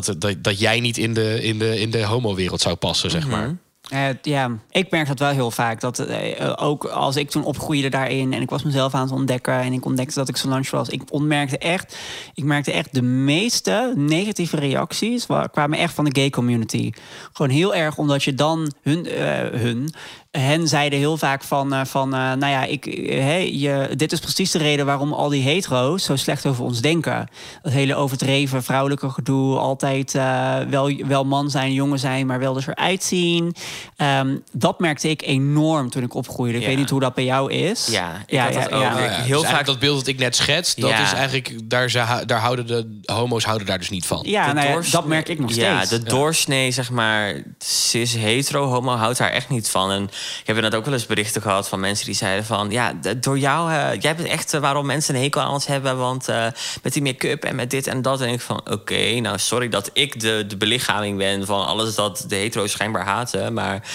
dat, dat, dat jij niet in de, in de, in de homo-wereld zou passen, zeg Mhm. maar. Eh, ja, ik merk dat wel heel vaak. Dat eh, ook als ik toen opgroeide daarin en ik was mezelf aan het ontdekken en ik ontdekte dat ik zo lunch was, ik ontmerkte echt, ik merkte echt de meeste negatieve reacties wa- kwamen echt van de gay community. Gewoon heel erg omdat je dan hun, eh, hun hen zeiden heel vaak van, eh, van eh, nou ja, ik, eh, hey, je, dit is precies de reden waarom al die hetero's zo slecht over ons denken. Dat hele overdreven vrouwelijke gedoe, altijd eh, wel, wel man zijn, jongen zijn, maar wel dus eruit zien. Ehm, dat merkte ik enorm toen ik opgroeide. Ik Ja. weet niet hoe dat bij jou is. Ja, ik had dat ook. Ja, heel dus vaak- dat beeld dat ik net schets, dat Ja. is eigenlijk, daar, ze- daar houden de homo's houden daar dus niet van. Ja, de nou ja, doorsnee- dat merk ik nog Ja, steeds. de doorsnee, zeg maar, cis hetero homo houdt daar echt niet van. En ik heb inderdaad ook wel eens berichten gehad van mensen die zeiden van... ja, door jou, eh, jij bent echt eh, waarom mensen een hekel aan ons hebben... want eh, met die make-up en met dit en dat. En ik van, oké, nou sorry dat ik de, de belichaming ben... van alles dat de hetero's schijnbaar haten. Maar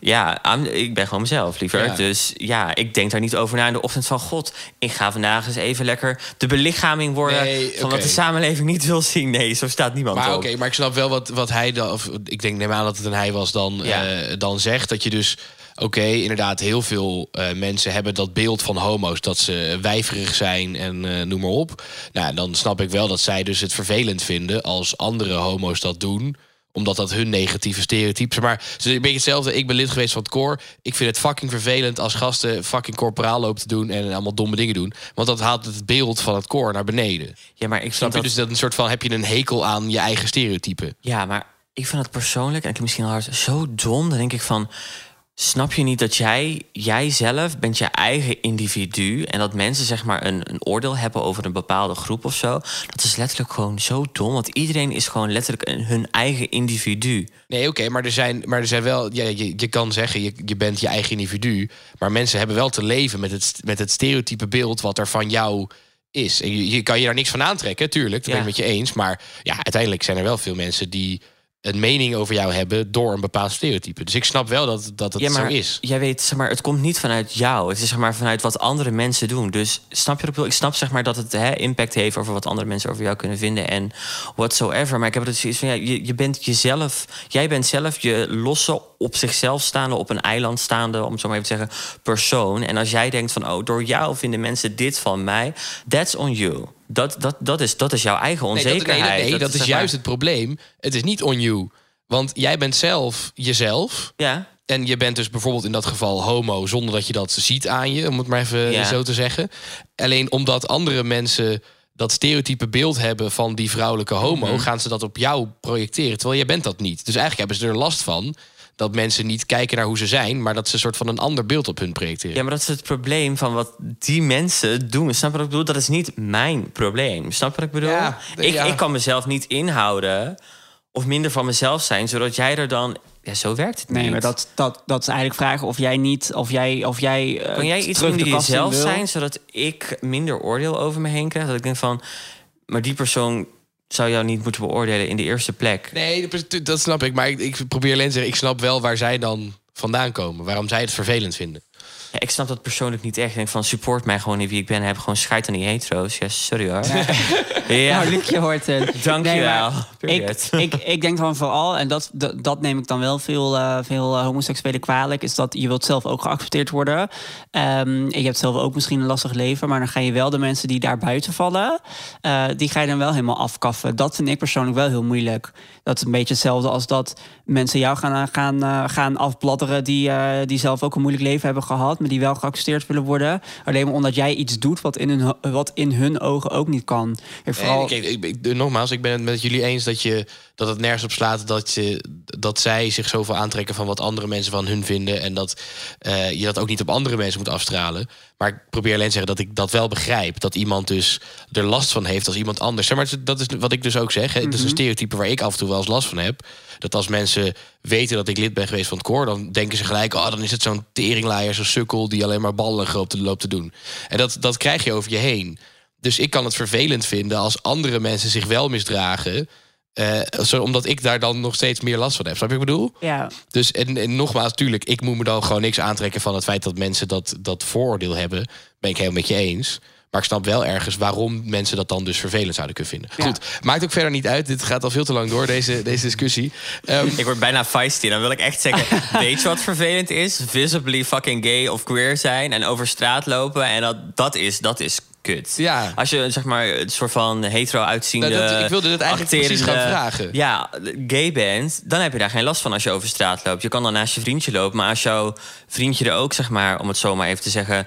ja, ik ben gewoon mezelf, liever. Ja. Dus ja, ik denk daar niet over na in de ochtend van... god, ik ga vandaag eens even lekker de belichaming worden... Nee, van wat de samenleving niet wil zien. Nee, zo staat niemand Maar op. oké, maar ik snap wel wat, wat hij dan, of ik denk, neem aan dat het een hij was dan, Ja. dan zegt. Dat je dus, oké, inderdaad, heel veel eh, mensen hebben dat beeld van homo's dat ze wijverig zijn en eh, noem maar op. Nou, dan snap ik wel dat zij dus het vervelend vinden als andere homo's dat doen omdat dat hun negatieve stereotype is. Maar het is een beetje hetzelfde. Ik ben lid geweest van het koor. Ik vind het fucking vervelend als gasten fucking corporaal lopen te doen en allemaal domme dingen doen. Want dat haalt het beeld van het koor naar beneden. Ja, maar ik Snap je? Dus dat een soort van heb je een hekel aan je eigen stereotype. Ja, maar ik vind het persoonlijk, en ik misschien al hard, zo dom. Dan denk ik van, snap je niet dat jij, jijzelf bent je eigen individu... en dat mensen zeg maar een, een oordeel hebben over een bepaalde groep of zo... dat is letterlijk gewoon zo dom. Want iedereen is gewoon letterlijk een, hun eigen individu. Nee, oké, maar er zijn, maar er zijn wel. Ja, je, je kan zeggen, je, je bent je eigen individu. Maar mensen hebben wel te leven met het, met het stereotype beeld wat er van jou is. En je, je kan je daar niks van aantrekken, tuurlijk. Dat ben ik met je eens. Maar ja, uiteindelijk zijn er wel veel mensen die een mening over jou hebben door een bepaald stereotype. Dus ik snap wel dat, dat het ja, maar zo is. jij weet, zeg maar, het komt niet vanuit jou. Het is zeg maar vanuit wat andere mensen doen. Dus snap je wat ik? Ik snap zeg maar dat het hè, impact heeft over wat andere mensen over jou kunnen vinden en whatsoever. Maar ik heb het zoiets van ja, je, je bent jezelf, jij bent zelf je losse, op zichzelf staande, op een eiland staande, om het zo maar even te zeggen, persoon. En als jij denkt van oh, door jou vinden mensen dit van mij, that's on you. Dat, dat, dat, is, dat is jouw eigen Nee, dat, nee, onzekerheid. dat, nee, dat is zeg maar- juist het probleem. Het is niet on you. Want jij bent zelf jezelf. Ja, En je bent dus bijvoorbeeld in dat geval homo zonder dat je dat ziet aan je, om het maar even Ja. zo te zeggen. Alleen omdat andere mensen dat stereotype beeld hebben van die vrouwelijke homo, Mhm. gaan ze dat op jou projecteren. Terwijl jij bent dat niet. Dus eigenlijk hebben ze er last van dat mensen niet kijken naar hoe ze zijn, maar dat ze een soort van een ander beeld op hun projecteren. Ja, maar dat is het probleem van wat die mensen doen. Snap je wat ik bedoel? Dat is niet mijn probleem. Snap je wat ik bedoel? Ja, ik, ja. ik kan mezelf niet inhouden of minder van mezelf zijn, zodat jij er dan. Ja, zo werkt het niet. Nee, maar dat, dat, dat is eigenlijk vragen of jij niet, of jij, of jij eh, kan jij iets terug in jezelf zijn, zodat ik minder oordeel over me heen krijg? Dat ik denk van, maar die persoon zou jou niet moeten beoordelen in de eerste plek. Nee, dat- snap ik. Maar ik, ik probeer alleen te zeggen, ik snap wel waar zij dan vandaan komen. Waarom zij het vervelend vinden. Ja, ik snap dat persoonlijk niet echt. Ik denk van support mij gewoon in wie ik ben. Heb gewoon scheid aan die hetero's. Ja, sorry hoor. Ja, Nou, Luc, je hoort het. Dankjewel. Nee, ik, ik, ik denk dan vooral, en dat, dat, dat neem ik dan wel veel, eh, veel eh, homoseksuelen kwalijk, is dat je wilt zelf ook geaccepteerd worden. Ehm, je hebt zelf ook misschien een lastig leven, maar dan ga je wel de mensen die daar buiten vallen, eh, die ga je dan wel helemaal afkaffen. Dat vind ik persoonlijk wel heel moeilijk. Dat is een beetje hetzelfde als dat mensen jou gaan, gaan, eh, gaan afbladderen die, eh, die zelf ook een moeilijk leven hebben gehad, maar die wel geaccepteerd willen worden. Alleen maar omdat jij iets doet wat in hun, wat in hun ogen ook niet kan. Vooral... Nee, kijk, ik, ik- nogmaals, ik ben het met jullie eens dat, je, dat het nergens op slaat dat, je, dat zij zich zoveel aantrekken van wat andere mensen van hun vinden. En dat eh, je dat ook niet op andere mensen moet afstralen. Maar ik probeer alleen te zeggen dat ik dat wel begrijp. Dat iemand dus er last van heeft als iemand anders. Zeg maar, dat is wat ik dus ook zeg. Hè. Dat is een stereotype waar ik af en toe wel eens last van heb. Dat als mensen weten dat ik lid ben geweest van het koor... dan denken ze gelijk, oh, dan is het zo'n teringlaaier, zo'n sukkel... die alleen maar ballen loopt te, loopt te doen. En dat, dat krijg je over je heen. Dus ik kan het vervelend vinden als andere mensen zich wel misdragen... eh, zo, omdat ik daar dan nog steeds meer last van heb. Snap je wat ik bedoel? Ja, Dus en, en nogmaals, tuurlijk, ik moet me dan gewoon niks aantrekken van het feit dat mensen dat, dat vooroordeel hebben. Ben ik helemaal met je eens. Maar ik snap wel ergens waarom mensen dat dan dus vervelend zouden kunnen vinden. Ja. Goed, maakt ook verder niet uit. Dit gaat al veel te lang door, deze, deze discussie. Ehm, Ik word bijna feisty. Dan wil ik echt zeggen: Weet je wat vervelend is? Visibly fucking gay of queer zijn en over straat lopen. En dat, dat, is, dat is kut. Ja. Als je zeg maar een soort van hetero uitziende. Nou, dat- ik wilde dit eigenlijk precies gaan vragen. Ja, gay bent, dan heb je daar geen last van als je over straat loopt. Je kan dan naast je vriendje lopen. Maar als jouw vriendje er ook, zeg maar, om het zo maar even te zeggen.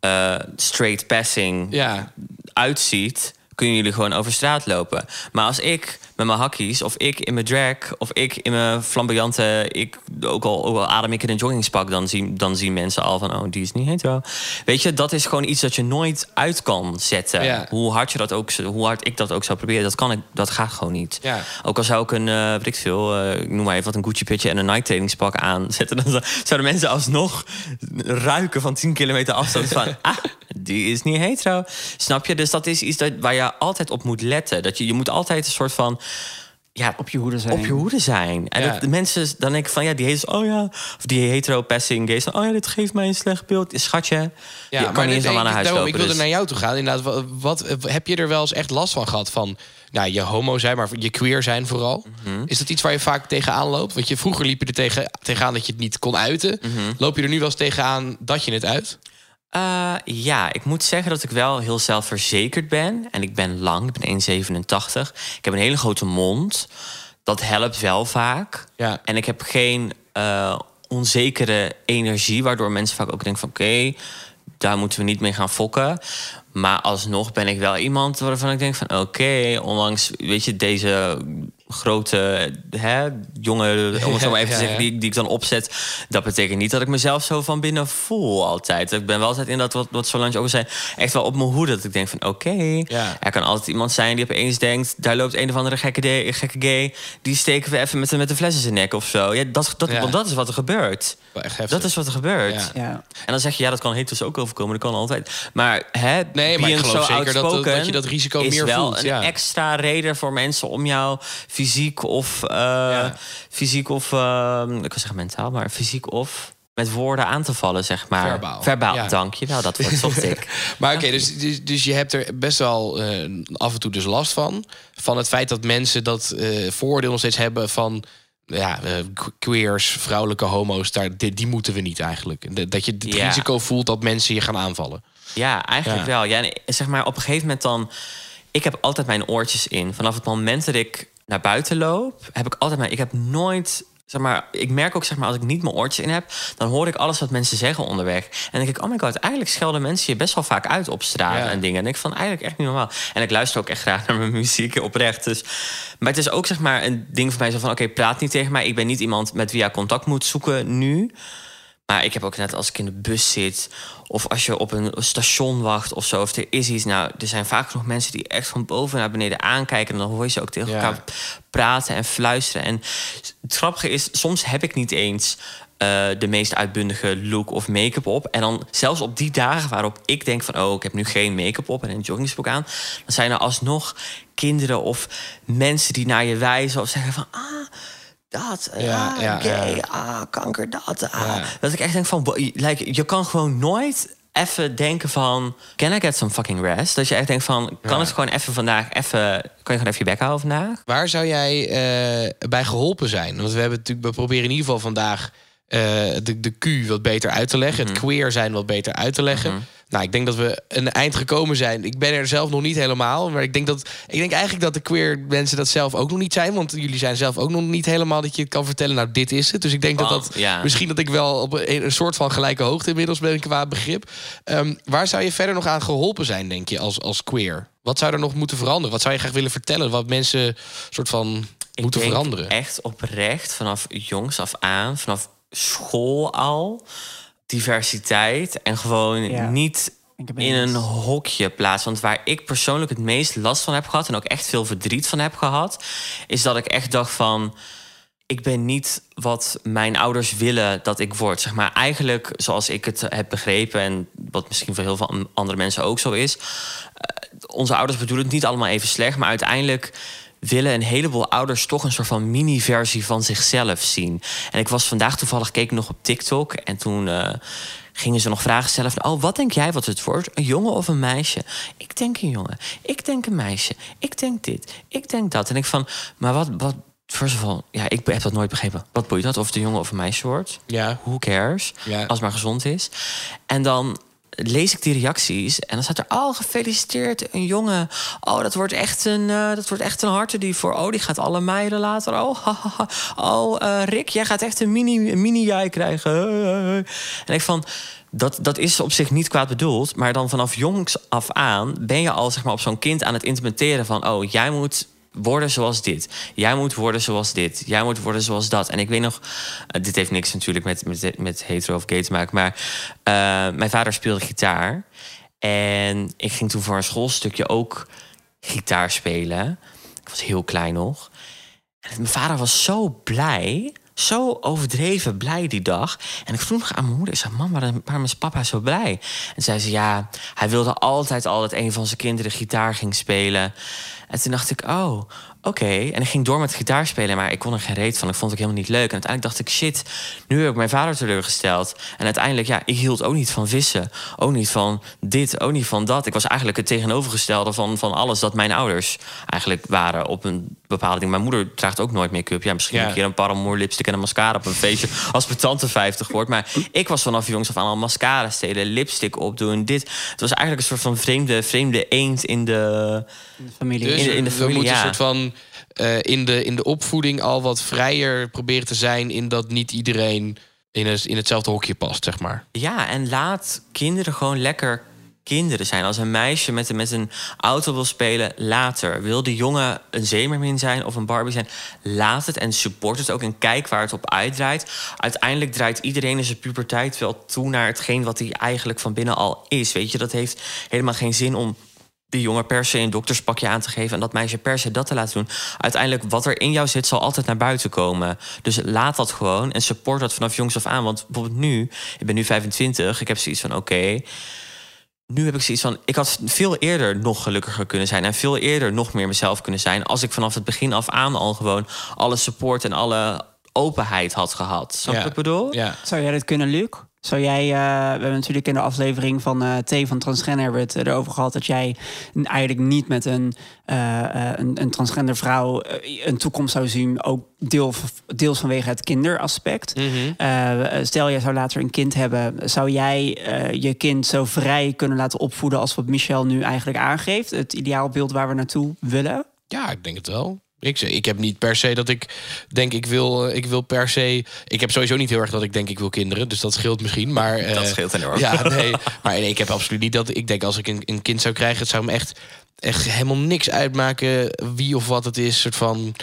eh, straight passing ja, uitziet, kunnen jullie gewoon over straat lopen. Maar als ik met mijn hakkies, of ik in mijn drag, of ik in mijn flamboyante, ik, ook, al, ook al adem ik in een joggingspak, dan zien, dan zien mensen al van, oh, die is niet hetero. Weet je, dat is gewoon iets dat je nooit uit kan zetten. Ja. Hoe hard je dat ook, hoe hard ik dat ook zou proberen, dat kan ik, dat gaat gewoon niet. Ja. Ook al zou ik een, weet ik veel, eh, ik noem maar even wat, een Gucci pitje en een Nike trainingspak aanzetten, dan zou- zouden mensen alsnog ruiken van 10 kilometer afstand van, ah, die is niet hetero. Snap je? Dus dat is iets dat, waar je altijd op moet letten. Dat je, je moet altijd een soort van ja, op je hoede zijn. op je hoede zijn. En Ja. dat de mensen dan denken van ja, die hetero, oh ja, of die hetero passing gays, oh ja, dit geeft mij een slecht beeld, schatje. ja je kan niet eens allemaal naar huis daarom, lopen. Ik wilde dus- naar jou toe gaan. Inderdaad, wat, wat- heb je er wel eens echt last van gehad van... Nou, je homo zijn, maar je queer zijn vooral. Mhm. Is dat iets waar je vaak tegenaan loopt? Want je, vroeger liep je er tegen, tegenaan dat je het niet kon uiten. Mhm. Loop je er nu wel eens tegenaan dat je het uit? Eh, ja, ik moet zeggen dat ik wel heel zelfverzekerd ben. En ik ben lang, ik ben 1,87. Ik heb een hele grote mond. Dat helpt wel vaak. Ja. En ik heb geen eh, onzekere energie, waardoor mensen vaak ook denken van oké, daar moeten we niet mee gaan fokken. Maar alsnog ben ik wel iemand waarvan ik denk van oké, ondanks weet je deze grote hè, jongen, om het zo maar even Ja, te zeggen, ja. die, die ik dan opzet, dat betekent niet dat ik mezelf zo van binnen voel altijd. Ik ben wel altijd in dat wat, wat Solange ook zei, echt wel op mijn hoede dat ik denk van oké, Ja. er kan altijd iemand zijn die opeens denkt, daar loopt een of andere gekke, de- gekke gay, die steken we even met, de- met de fles in zijn nek of zo. Ja, dat, dat, Ja. Want dat is wat er gebeurt. Wel echt. Dat is wat er gebeurt. Ja. Ja. En dan zeg je, ja, dat kan heteros ook overkomen. Dat kan altijd. Maar hè, Nee, maar ik geloof so zeker dat- dat- je dat risico is meer wel voelt, een ja. extra reden voor mensen om jou fysiek of... eh, fysiek of... eh, ik wil zeggen mentaal, maar fysiek of... met woorden aan te vallen, zeg maar. Verbaal. Verbaal, Ja. dank je wel. Dat woord zocht ik. Maar oké, dus, dus, dus je hebt er best wel eh, af en toe dus last van. Van het feit dat mensen dat eh, vooroordeel nog steeds hebben van... Ja, que- queers, vrouwelijke homo's, daar, die, die moeten we niet eigenlijk. Dat je het Ja. risico voelt dat mensen je gaan aanvallen. Ja, eigenlijk Ja. wel. Ja, en zeg maar, op een gegeven moment dan... Ik heb altijd mijn oortjes in. Vanaf het moment dat ik naar buiten loop, heb ik altijd mijn... Ik heb nooit... Zeg maar, ik merk ook, zeg maar, als ik niet mijn oortjes in heb... dan hoor ik alles wat mensen zeggen onderweg. En dan denk ik, oh my god, eigenlijk schelden mensen je best wel vaak uit op straat Ja. en dingen. En ik van, eigenlijk echt niet normaal. En ik luister ook echt graag naar mijn muziek, oprecht. Dus, maar het is ook, zeg maar, een ding voor mij zo van... oké, praat niet tegen mij. Ik ben niet iemand met wie je contact moet zoeken nu... Maar ik heb ook net als ik in de bus zit... of als je op een station wacht of zo, of er is iets... nou, er zijn vaak genoeg mensen die echt van boven naar beneden aankijken... en dan hoor je ze ook tegen Ja. elkaar praten en fluisteren. En het grappige is, soms heb ik niet eens... eh, de meest uitbundige look of make-up op. En dan zelfs op die dagen waarop ik denk van... oh, ik heb nu geen make-up op en een joggingsbroek aan... dan zijn er alsnog kinderen of mensen die naar je wijzen... of zeggen van... ah, dat, ah, Ja, gay, ja. ah, kanker, dat. Ah. Dat ik echt denk van, like, je kan gewoon nooit even denken van, can I get some fucking rest? Dat je echt denkt van, kan het gewoon even vandaag, even, kan je gewoon even je bek houden vandaag? Waar zou jij eh, bij geholpen zijn? Want we hebben natuurlijk, we proberen in ieder geval vandaag de, de Q wat beter uit te leggen, Mhm. het queer zijn wat beter uit te leggen. Nou, ik denk dat we een eind gekomen zijn. Ik ben er zelf nog niet helemaal, maar ik denk dat ik denk eigenlijk dat de queer mensen dat zelf ook nog niet zijn, want jullie zijn zelf ook nog niet helemaal dat je het kan vertellen. Nou, dit is het. Dus ik denk dat Want, dat ja. misschien dat ik wel op een, een soort van gelijke hoogte inmiddels ben qua begrip. Ehm, waar zou je verder nog aan geholpen zijn, denk je, als, als queer? Wat zou er nog moeten veranderen? Wat zou je graag willen vertellen? Wat mensen soort van Ik moeten veranderen? Echt oprecht, vanaf jongs af aan, vanaf school al, diversiteit en gewoon Ja. niet in een hokje plaatsen. Want waar ik persoonlijk het meest last van heb gehad en ook echt veel verdriet van heb gehad, is dat ik echt dacht van. Ik ben niet wat mijn ouders willen dat ik word. Zeg maar eigenlijk, zoals ik het heb begrepen, en wat misschien voor heel veel andere mensen ook zo is. eh, onze ouders bedoelen het niet allemaal even slecht, maar uiteindelijk willen een heleboel ouders toch een soort van mini-versie van zichzelf zien. En ik was vandaag toevallig keek nog op TikTok en toen eh, gingen ze nog vragen stellen van... oh, wat denk jij wat het wordt? Een jongen of een meisje? Ik denk een jongen. Ik denk een meisje. Ik denk dit. Ik denk dat. En ik van, maar wat... wat First of all, ja, ik heb dat nooit begrepen. Wat boeit dat of het een jongen of een meisje wordt? Ja. Who cares? Ja. Als het maar gezond is. En dan lees ik die reacties en dan staat er... oh, gefeliciteerd, een jongen. Oh, dat wordt echt een, eh, dat wordt echt een hartedief voor. Oh, die gaat alle meiden later. Oh, oh eh, Rick, jij gaat echt een mini, een mini jij krijgen. En ik van... Dat, dat is op zich niet kwaad bedoeld, maar dan vanaf jongs af aan ben je al zeg maar, op zo'n kind aan het implementeren van: oh, jij moet worden zoals dit. Jij moet worden zoals dit. Jij moet worden zoals dat. En ik weet nog, eh, dit heeft niks natuurlijk met, met, met hetero of gay te maken, maar eh, mijn vader speelde gitaar. En ik ging toen voor een schoolstukje ook gitaar spelen. Ik was heel klein nog. En mijn vader was zo blij. Zo overdreven blij die dag. En ik vroeg aan mijn moeder. Ik zei, mam, waarom is papa zo blij? En zei ze, ja, hij wilde altijd al dat een van zijn kinderen gitaar ging spelen. En toen dacht ik, oh, oké. En ik ging door met gitaar spelen, maar ik kon er geen reet van. Ik vond het ook helemaal niet leuk. En uiteindelijk dacht ik, shit, nu heb ik mijn vader teleurgesteld. En uiteindelijk, ja, ik hield ook niet van vissen. Ook niet van dit, ook niet van dat. Ik was eigenlijk het tegenovergestelde van, van alles dat mijn ouders eigenlijk waren op een bepaalde ding. Mijn moeder draagt ook nooit make-up. Ja, misschien Ja. een keer een paramour lipstick en een mascara op een feestje als mijn tante 50 wordt. Maar ik was vanaf jongs af aan al mascara stelen, lipstick opdoen, dit. Het was eigenlijk een soort van vreemde, vreemde eend in de... familie. Dus In de- in de we familie, moeten ja. een soort van eh, in, de, in de opvoeding al wat vrijer proberen te zijn in dat niet iedereen in, in hetzelfde hokje past, zeg maar. Ja, en laat kinderen gewoon lekker kinderen zijn. Als een meisje met, met een auto wil spelen, later. Wil die jongen een zeemermin zijn of een Barbie zijn, laat het en support het ook. En kijk waar het op uitdraait. Uiteindelijk draait iedereen in zijn puberteit wel toe naar hetgeen wat hij eigenlijk van binnen al is. Weet je, dat heeft helemaal geen zin om die jongen per se een dokterspakje aan te geven... en dat meisje per se dat te laten doen. Uiteindelijk, wat er in jou zit, zal altijd naar buiten komen. Dus laat dat gewoon en support dat vanaf jongs af aan. Want bijvoorbeeld nu, ik ben nu 25, ik heb zoiets van... oké, nu heb ik zoiets van... ik had veel eerder nog gelukkiger kunnen zijn... en veel eerder nog meer mezelf kunnen zijn... als ik vanaf het begin af aan al gewoon alle support en alle openheid had gehad. Snap je Ja. wat ik bedoel? Ja. Zou jij dit kunnen, Luc? Zou jij, eh, we hebben natuurlijk in de aflevering van eh T van Transgender hebben het erover gehad dat jij eigenlijk niet met een, eh, eh, een, een transgender vrouw eh, een toekomst zou zien, ook deel, deels vanwege het kinderaspect. Mhm. Eh, stel, jij zou later een kind hebben, zou jij eh, je kind zo vrij kunnen laten opvoeden als wat Michel nu eigenlijk aangeeft? Het ideaalbeeld waar we naartoe willen? Ja, ik denk het wel. Ik, ik heb niet per se dat ik denk ik wil, eh, ik wil per se. Ik heb sowieso niet heel erg dat ik denk ik wil kinderen, dus dat scheelt misschien. Maar eh, Dat scheelt enorm. Ja, nee. Maar nee, ik heb absoluut niet dat ik denk als ik een, een kind zou krijgen, het zou me echt, echt helemaal niks uitmaken wie of wat het is. Soort van.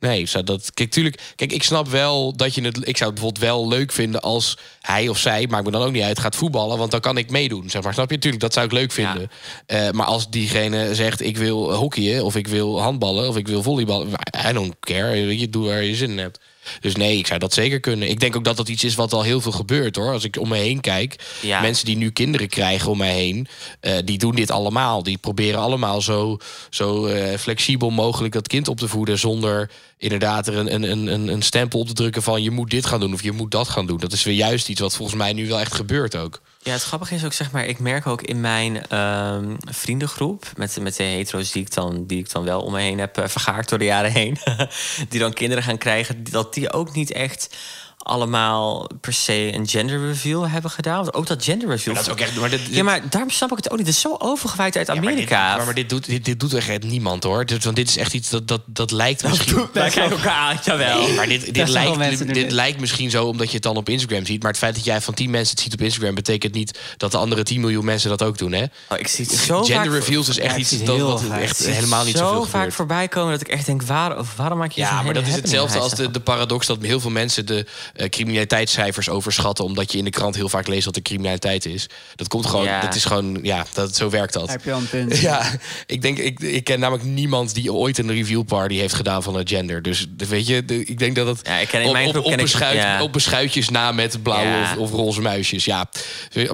Nee, ik zou dat. Kijk, tuurlijk. Kijk, ik snap wel dat je het. Ik zou het bijvoorbeeld wel leuk vinden als hij of zij, maakt me dan ook niet uit, gaat voetballen. Want dan kan ik meedoen. Zeg maar. Snap je? Tuurlijk, dat zou ik leuk vinden. Eh, maar als diegene zegt: ik wil hockeyen, of ik wil handballen, of ik wil volleyballen. I don't care. Je, doe waar je zin in hebt. Dus nee, ik zou dat zeker kunnen. Ik denk ook dat dat iets is wat al heel veel gebeurt hoor. Als ik om me heen kijk. Ja. Mensen die nu kinderen krijgen om mij heen, eh, die doen dit allemaal. Die proberen allemaal zo, zo eh, flexibel mogelijk dat kind op te voeden zonder inderdaad er een, een, een, een stempel op te drukken van je moet dit gaan doen of je moet dat gaan doen. Dat is weer juist iets wat volgens mij nu wel echt gebeurt ook. Ja, het grappige is ook, zeg maar, ik merk ook in mijn ehm, vriendengroep, met, met de hetero's die ik, dan, die ik dan wel om me heen heb eh, vergaard door de jaren heen, die dan kinderen gaan krijgen, dat die ook niet echt allemaal per se een gender reveal hebben gedaan. Want ook dat gender reveal. Dat is ook echt- maar dit- ja, maar daarom snap ik het ook niet. Het is zo overgewaaid uit Ja, maar dit- Amerika. Maar, maar dit, doet, dit, dit doet echt niemand hoor. Dit, want dit is echt iets dat, dat, dat lijkt misschien. Wij kijken elkaar aan, jawel. Nee, maar dit, dit, lijkt, dit, dit. lijkt misschien zo omdat je het dan op Instagram ziet. Maar het feit dat jij van 10 mensen het ziet op Instagram... betekent niet dat de andere 10 miljoen mensen dat ook doen. Hè? Oh, ik zie het zo Gender vaak, reveals is echt iets dat, wat vaak. echt helemaal niet zo zoveel vaak gebeurt. voorbij komen dat ik echt denk, waar, of waarom maak je Ja, maar dat is hetzelfde als de, de paradox dat heel veel mensen de eh, criminaliteitscijfers overschatten. Omdat je in de krant heel vaak leest wat de criminaliteit is. Dat komt gewoon, Ja. dat is gewoon, ja, dat, zo werkt dat. Heb je al een punt. Ja, ik denk, ik, ik ken namelijk niemand die ooit een review party heeft gedaan van een gender. Dus de- weet je, de- ik denk dat het Ja, ik ken in op, mijn op, groep op, ken ik- ja. op beschuitjes na met blauwe Ja. of, of roze muisjes. Ja,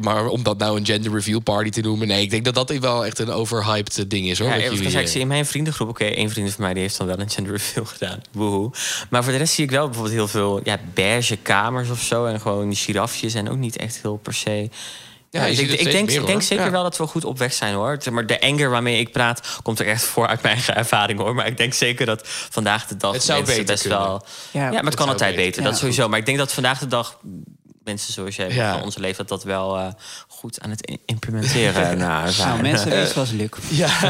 maar om dat nou een gender review party te noemen, nee, ik denk dat dat wel echt een overhyped eh, ding is hoor. Ja, wat even jullie, gezegd, eh, ik zie in mijn vriendengroep, oké, één vriend van mij die heeft dan wel een gender reveal gedaan. Woehoe. Maar voor de rest zie ik wel bijvoorbeeld heel veel ja, beige kamers of zo. En gewoon girafjes en ook niet echt heel per se. Ja, ik, denk, meer, ik denk zeker Ja. wel dat we goed op weg zijn hoor. Maar de anger waarmee ik praat, komt er echt voor uit mijn eigen ervaring hoor. Maar ik denk zeker dat vandaag de dag Het zou mensen beter best kunnen. wel. Ja, Ja, maar het het kan altijd beter. beter. Ja, dat sowieso. Maar ik denk dat vandaag de dag mensen zoals jij Ja. van onze leeftijd dat wel eh, goed aan het implementeren nou. Nou, mensen, wees was Luc. Ja.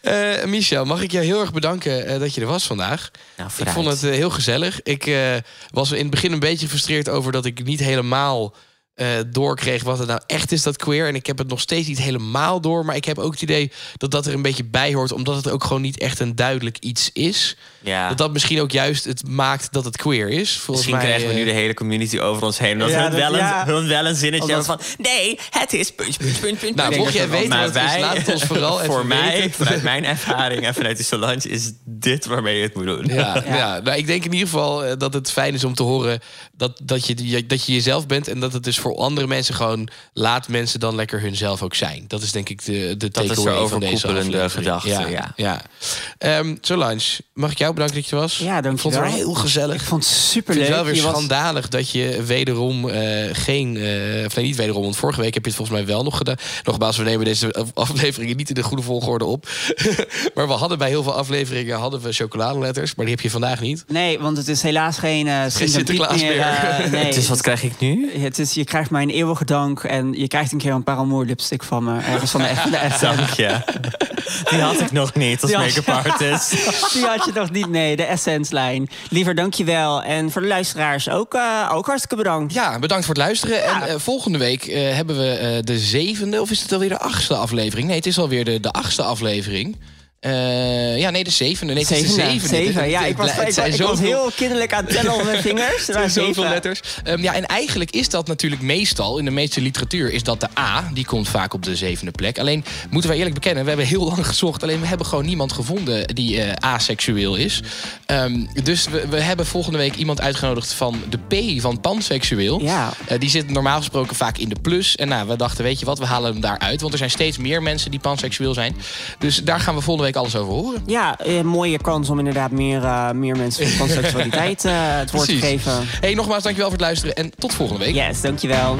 Eh, Michel, mag ik jou heel erg bedanken eh, dat je er was vandaag. Nou, ik vond het eh, heel gezellig. Ik eh, was in het begin een beetje gefrustreerd over dat ik niet helemaal eh, doorkreeg wat het nou echt is, dat queer. En ik heb het nog steeds niet helemaal door. Maar ik heb ook het idee dat dat er een beetje bij hoort, omdat het ook gewoon niet echt een duidelijk iets is. Ja. Dat dat misschien ook juist het maakt dat het queer is. Volgens Misschien mij, krijgen we nu eh, de hele community over ons heen. Omdat Ja, hun, dat- wel een, ja. hun wel een zinnetje Omdat- van... Nee, het is punt, punt, punt, punt. Nou, mocht jij Maar weten wat het is, wij- laat het ons vooral even Voor mij, weten. vanuit mijn ervaring en vanuit de Solange... is dit waarmee je het moet doen. Ja, ja. Nou, ik denk in ieder geval eh, dat het fijn is om te horen dat, dat, je, dat je jezelf bent. En dat het dus voor andere mensen gewoon laat mensen dan lekker hunzelf ook zijn. Dat is denk ik de, de Dat is de takeaway van deze overkoepelende aflevering. gedachte, ja. ja. Ehm, Solange, mag ik jou bedanken dat je was? Ja, dankjewel. Ik vond het wel heel gezellig. Ik vond het super vind leuk. het wel weer Je was- schandalig dat je wederom eh, geen... eh of nee, niet wederom, want vorige week heb je het volgens mij wel nog gedaan. Nogmaals, we nemen deze af- afleveringen niet in de goede volgorde op. maar we hadden bij heel veel afleveringen hadden we chocoladeletters. Maar die heb je vandaag niet. Nee, want het is helaas geen uh, Geen Sinterklaas meer. nee. Dus wat krijg ik nu? Het is, je krijgt mijn eeuwige dank en je krijgt een keer een paramour lipstick van me. Ergens van de, de. Dank je. Die had ik nog niet als make-up artist. Die had je nog niet, nee, de Essence-lijn. Liever dankjewel. En voor de luisteraars ook, eh, ook hartstikke bedankt. Ja, bedankt voor het luisteren. En eh, volgende week eh, hebben we de zevende, of is het alweer de achtste aflevering? Nee, het is alweer de, de achtste aflevering. Eh, ja, nee, de zevende. Nee, het de Zeven, zevende. zeven. Het- Ja, het- ik was, het ik, zijn ik was zoveel- heel kinderlijk aan het tellen op mijn vingers. Er Er zijn zoveel zeven. letters. Ehm, ja, en eigenlijk is dat natuurlijk meestal, in de meeste literatuur, is dat de A. Die komt vaak op de zevende plek. Alleen, moeten wij eerlijk bekennen, we hebben heel lang gezocht. Alleen, we hebben gewoon niemand gevonden die eh aseksueel is. Ehm, dus we, we hebben volgende week iemand uitgenodigd van de P van panseksueel. Ja. Eh, die zit normaal gesproken vaak in de plus. En nou, we dachten, weet je wat, we halen hem daaruit. Want er zijn steeds meer mensen die panseksueel zijn. Dus daar gaan we volgende week alles over horen. Ja, een mooie kans om inderdaad meer, eh, meer mensen van seksualiteit eh, het woord te Precies. geven. Hey, nogmaals, dankjewel voor het luisteren. En tot volgende week. Yes, dankjewel.